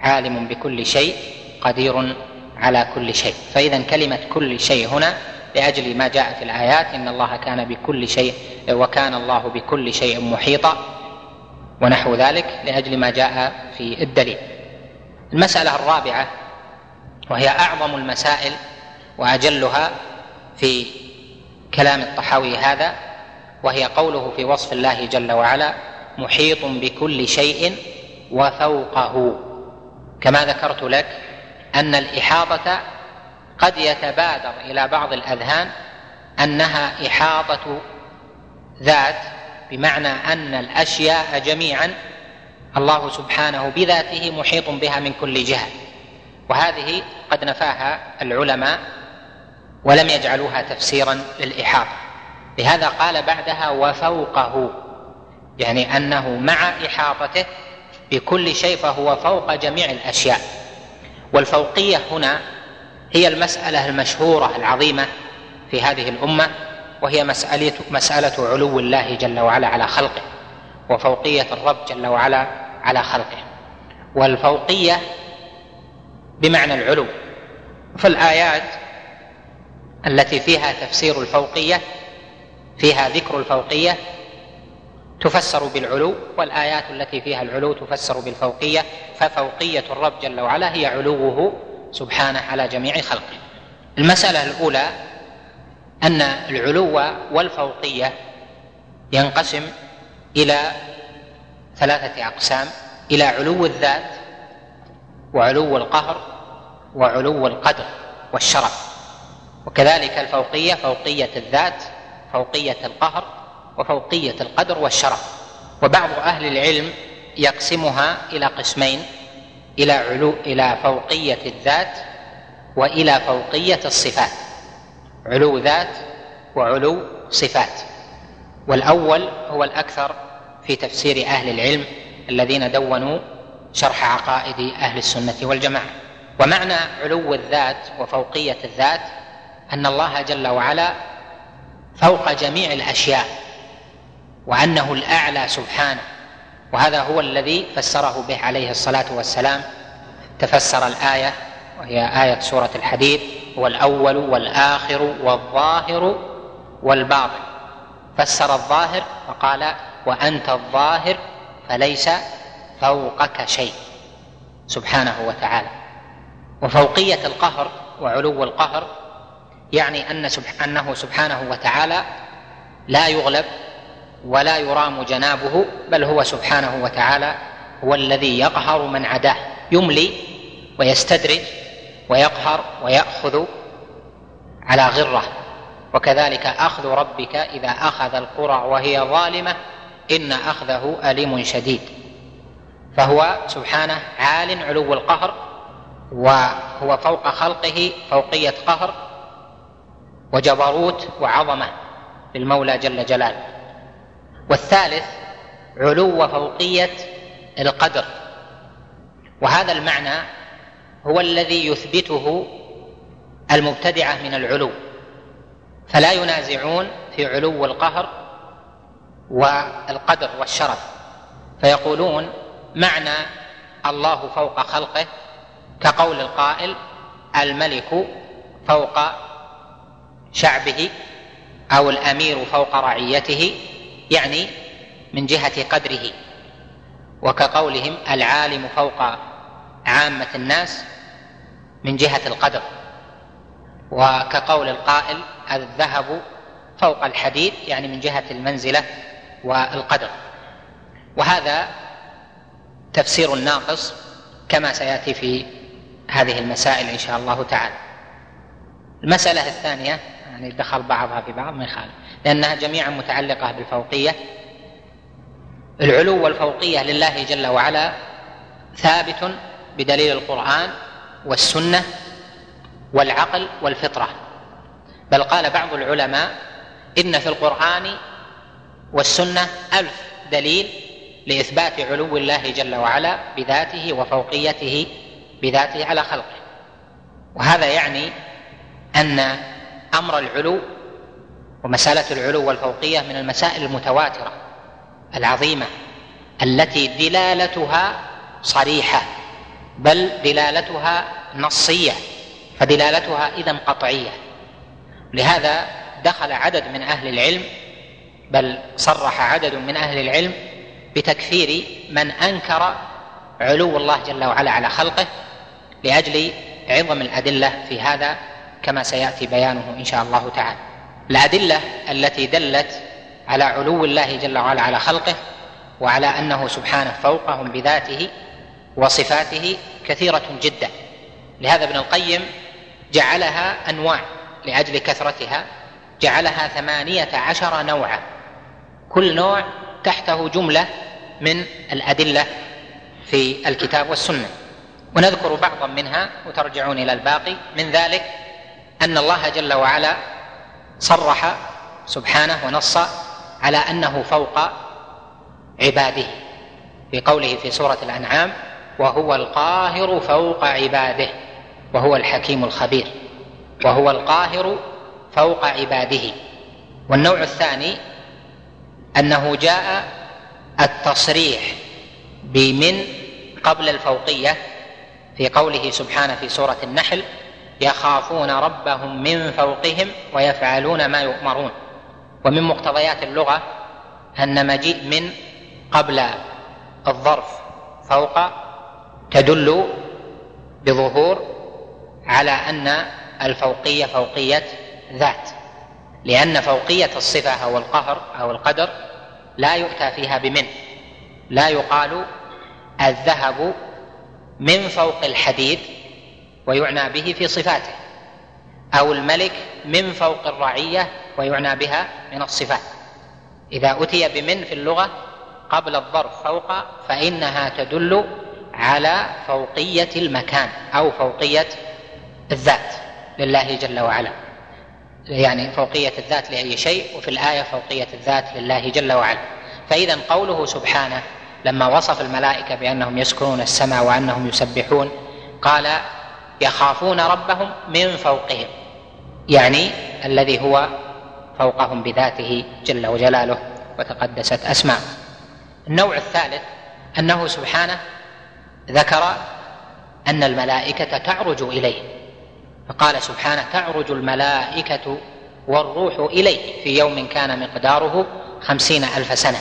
عالم بكل شيء قدير على كل شيء. فإذا كلمة كل شيء هنا لأجل ما جاء في الآيات إن الله كان بكل شيء وكان الله بكل شيء محيطا ونحو ذلك لأجل ما جاء في الدليل. المسألة الرابعة وهي أعظم المسائل وأجلها في كلام الطحاوي هذا وهي قوله في وصف الله جل وعلا محيط بكل شيء وفوقه كما ذكرت لك أن الإحاطة قد يتبادر إلى بعض الأذهان أنها إحاطة ذات بمعنى أن الأشياء جميعا الله سبحانه بذاته محيط بها من كل جهة. وهذه قد نفاها العلماء ولم يجعلوها تفسيرا للإحاطة. لهذا قال بعدها وفوقه يعني أنه مع إحاطته بكل شيء فهو فوق جميع الأشياء. والفوقية هنا هي المسألة المشهورة العظيمة في هذه الأمة وهي مساله مسألة علو الله جل وعلا على خلقه وفوقية الرب جل وعلا على خلقه. والفوقية بمعنى العلو. فالآيات التي فيها تفسير الفوقية فيها ذكر الفوقية تفسر بالعلو والآيات التي فيها العلو تفسر بالفوقية ففوقية الرب جل وعلا هي علوه سبحانه على جميع خلقه. المسألة الأولى أن العلو والفوقية ينقسم إلى ثلاثة أقسام إلى علو الذات وعلو القهر وعلو القدر والشرف. وكذلك الفوقية فوقية الذات فوقية القهر وفوقية القدر والشرف. وبعض أهل العلم يقسمها إلى قسمين. إلى علو إلى فوقية الذات وإلى فوقية الصفات. علو ذات وعلو صفات. والأول هو الأكثر في تفسير أهل العلم الذين دونوا شرح عقائد أهل السنة والجماعة. ومعنى علو الذات وفوقية الذات أن الله جل وعلا فوق جميع الأشياء وأنه الأعلى سبحانه. وهذا هو الذي فسره به عليه الصلاة والسلام. تفسر الآية وهي آية سورة الحديد هو الأول والآخر والظاهر والباطن. فسر الظاهر فقال وأنت الظاهر فليس فوقك شيء سبحانه وتعالى. وفوقية القهر وعلو القهر يعني أن أنه سبحانه وتعالى لا يغلب ولا يرام جنابه بل هو سبحانه وتعالى هو الذي يقهر من عداه يملي ويستدرج ويقهر ويأخذ على غرة. وكذلك أخذ ربك إذا أخذ القرى وهي ظالمة إن أخذه أليم شديد. فهو سبحانه عال علو القهر وهو فوق خلقه فوقية قهر وجبروت وعظمة للمولى جل جلاله. والثالث علو فوقية القدر. وهذا المعنى هو الذي يثبته المبتدعة من العلو. فلا ينازعون في علو القهر والقدر والشرف. فيقولون معنى الله فوق خلقه كقول القائل الملك فوق شعبه أو الأمير فوق رعيته يعني من جهة قدره وكقولهم العالم فوق عامة الناس من جهة القدر وكقول القائل الذهب فوق الحديد يعني من جهة المنزلة والقدر. وهذا تفسير ناقص كما سيأتي في هذه المسائل إن شاء الله تعالى. المسألة الثانية يعني دخل بعضها في بعض ما يخالف. لأنها جميعا متعلقة بالفوقية. العلو والفوقية لله جل وعلا ثابت بدليل القرآن والسنة والعقل والفطرة. بل قال بعض العلماء إن في القرآن والسنة ألف دليل لإثبات علو الله جل وعلا بذاته وفوقيته بذاته على خلقه. وهذا يعني أن أمر العلو ومسألة العلو والفوقية من المسائل المتواترة العظيمة التي دلالتها صريحة بل دلالتها نصية فدلالتها إذا قطعية. لهذا دخل عدد من أهل العلم بل صرح عدد من أهل العلم بتكفير من أنكر علو الله جل وعلا على خلقه لأجل عظم الأدلة في هذا كما سيأتي بيانه إن شاء الله تعالى. الأدلة التي دلت على علو الله جل وعلا على خلقه وعلى أنه سبحانه فوقهم بذاته وصفاته كثيرة جدا. لهذا ابن القيم جعلها أنواع لأجل كثرتها جعلها ثمانية عشر نوعا. كل نوع تحته جملة من الأدلة في الكتاب والسنة. ونذكر بعضا منها وترجعون إلى الباقي من ذلك أن الله جل وعلا صرح سبحانه ونص على أنه فوق عباده في قوله في سورة الأنعام وهو القاهر فوق عباده وهو الحكيم الخبير وهو القاهر فوق عباده. والنوع الثاني أنه جاء التصريح بمن قبل الفوقية في قوله سبحانه في سورة النحل يخافون ربهم من فوقهم ويفعلون ما يؤمرون. ومن مقتضيات اللغة أن مجيء من قبل الظرف فوق تدل بظهور على أن الفوقية فوقية ذات. لأن فوقية الصفة أو القهر أو القدر لا يؤتى فيها بمن لا يقال الذهب من فوق الحديد ويعنى به في صفاته أو الملك من فوق الرعية ويعنى بها من الصفات. إذا أتي بمن في اللغة قبل الظرف فوق فإنها تدل على فوقية المكان أو فوقية الذات لله جل وعلا. يعني فوقية الذات لأي شيء وفي الآية فوقية الذات لله جل وعلا. فإذا قوله سبحانه لما وصف الملائكة بأنهم يسكنون السماء وأنهم يسبحون قال يخافون ربهم من فوقهم يعني الذي هو فوقهم بذاته جل وجلاله وتقدست اسماء النوع الثالث أنه سبحانه ذكر أن الملائكة تعرج إليه فقال سبحانه تعرج الملائكة والروح إليه في يوم كان مقداره خمسين ألف سنة.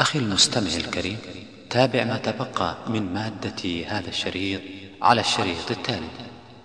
أخي المستمع الكريم تابع ما تبقى من مادة هذا الشريط على الشريط التالي.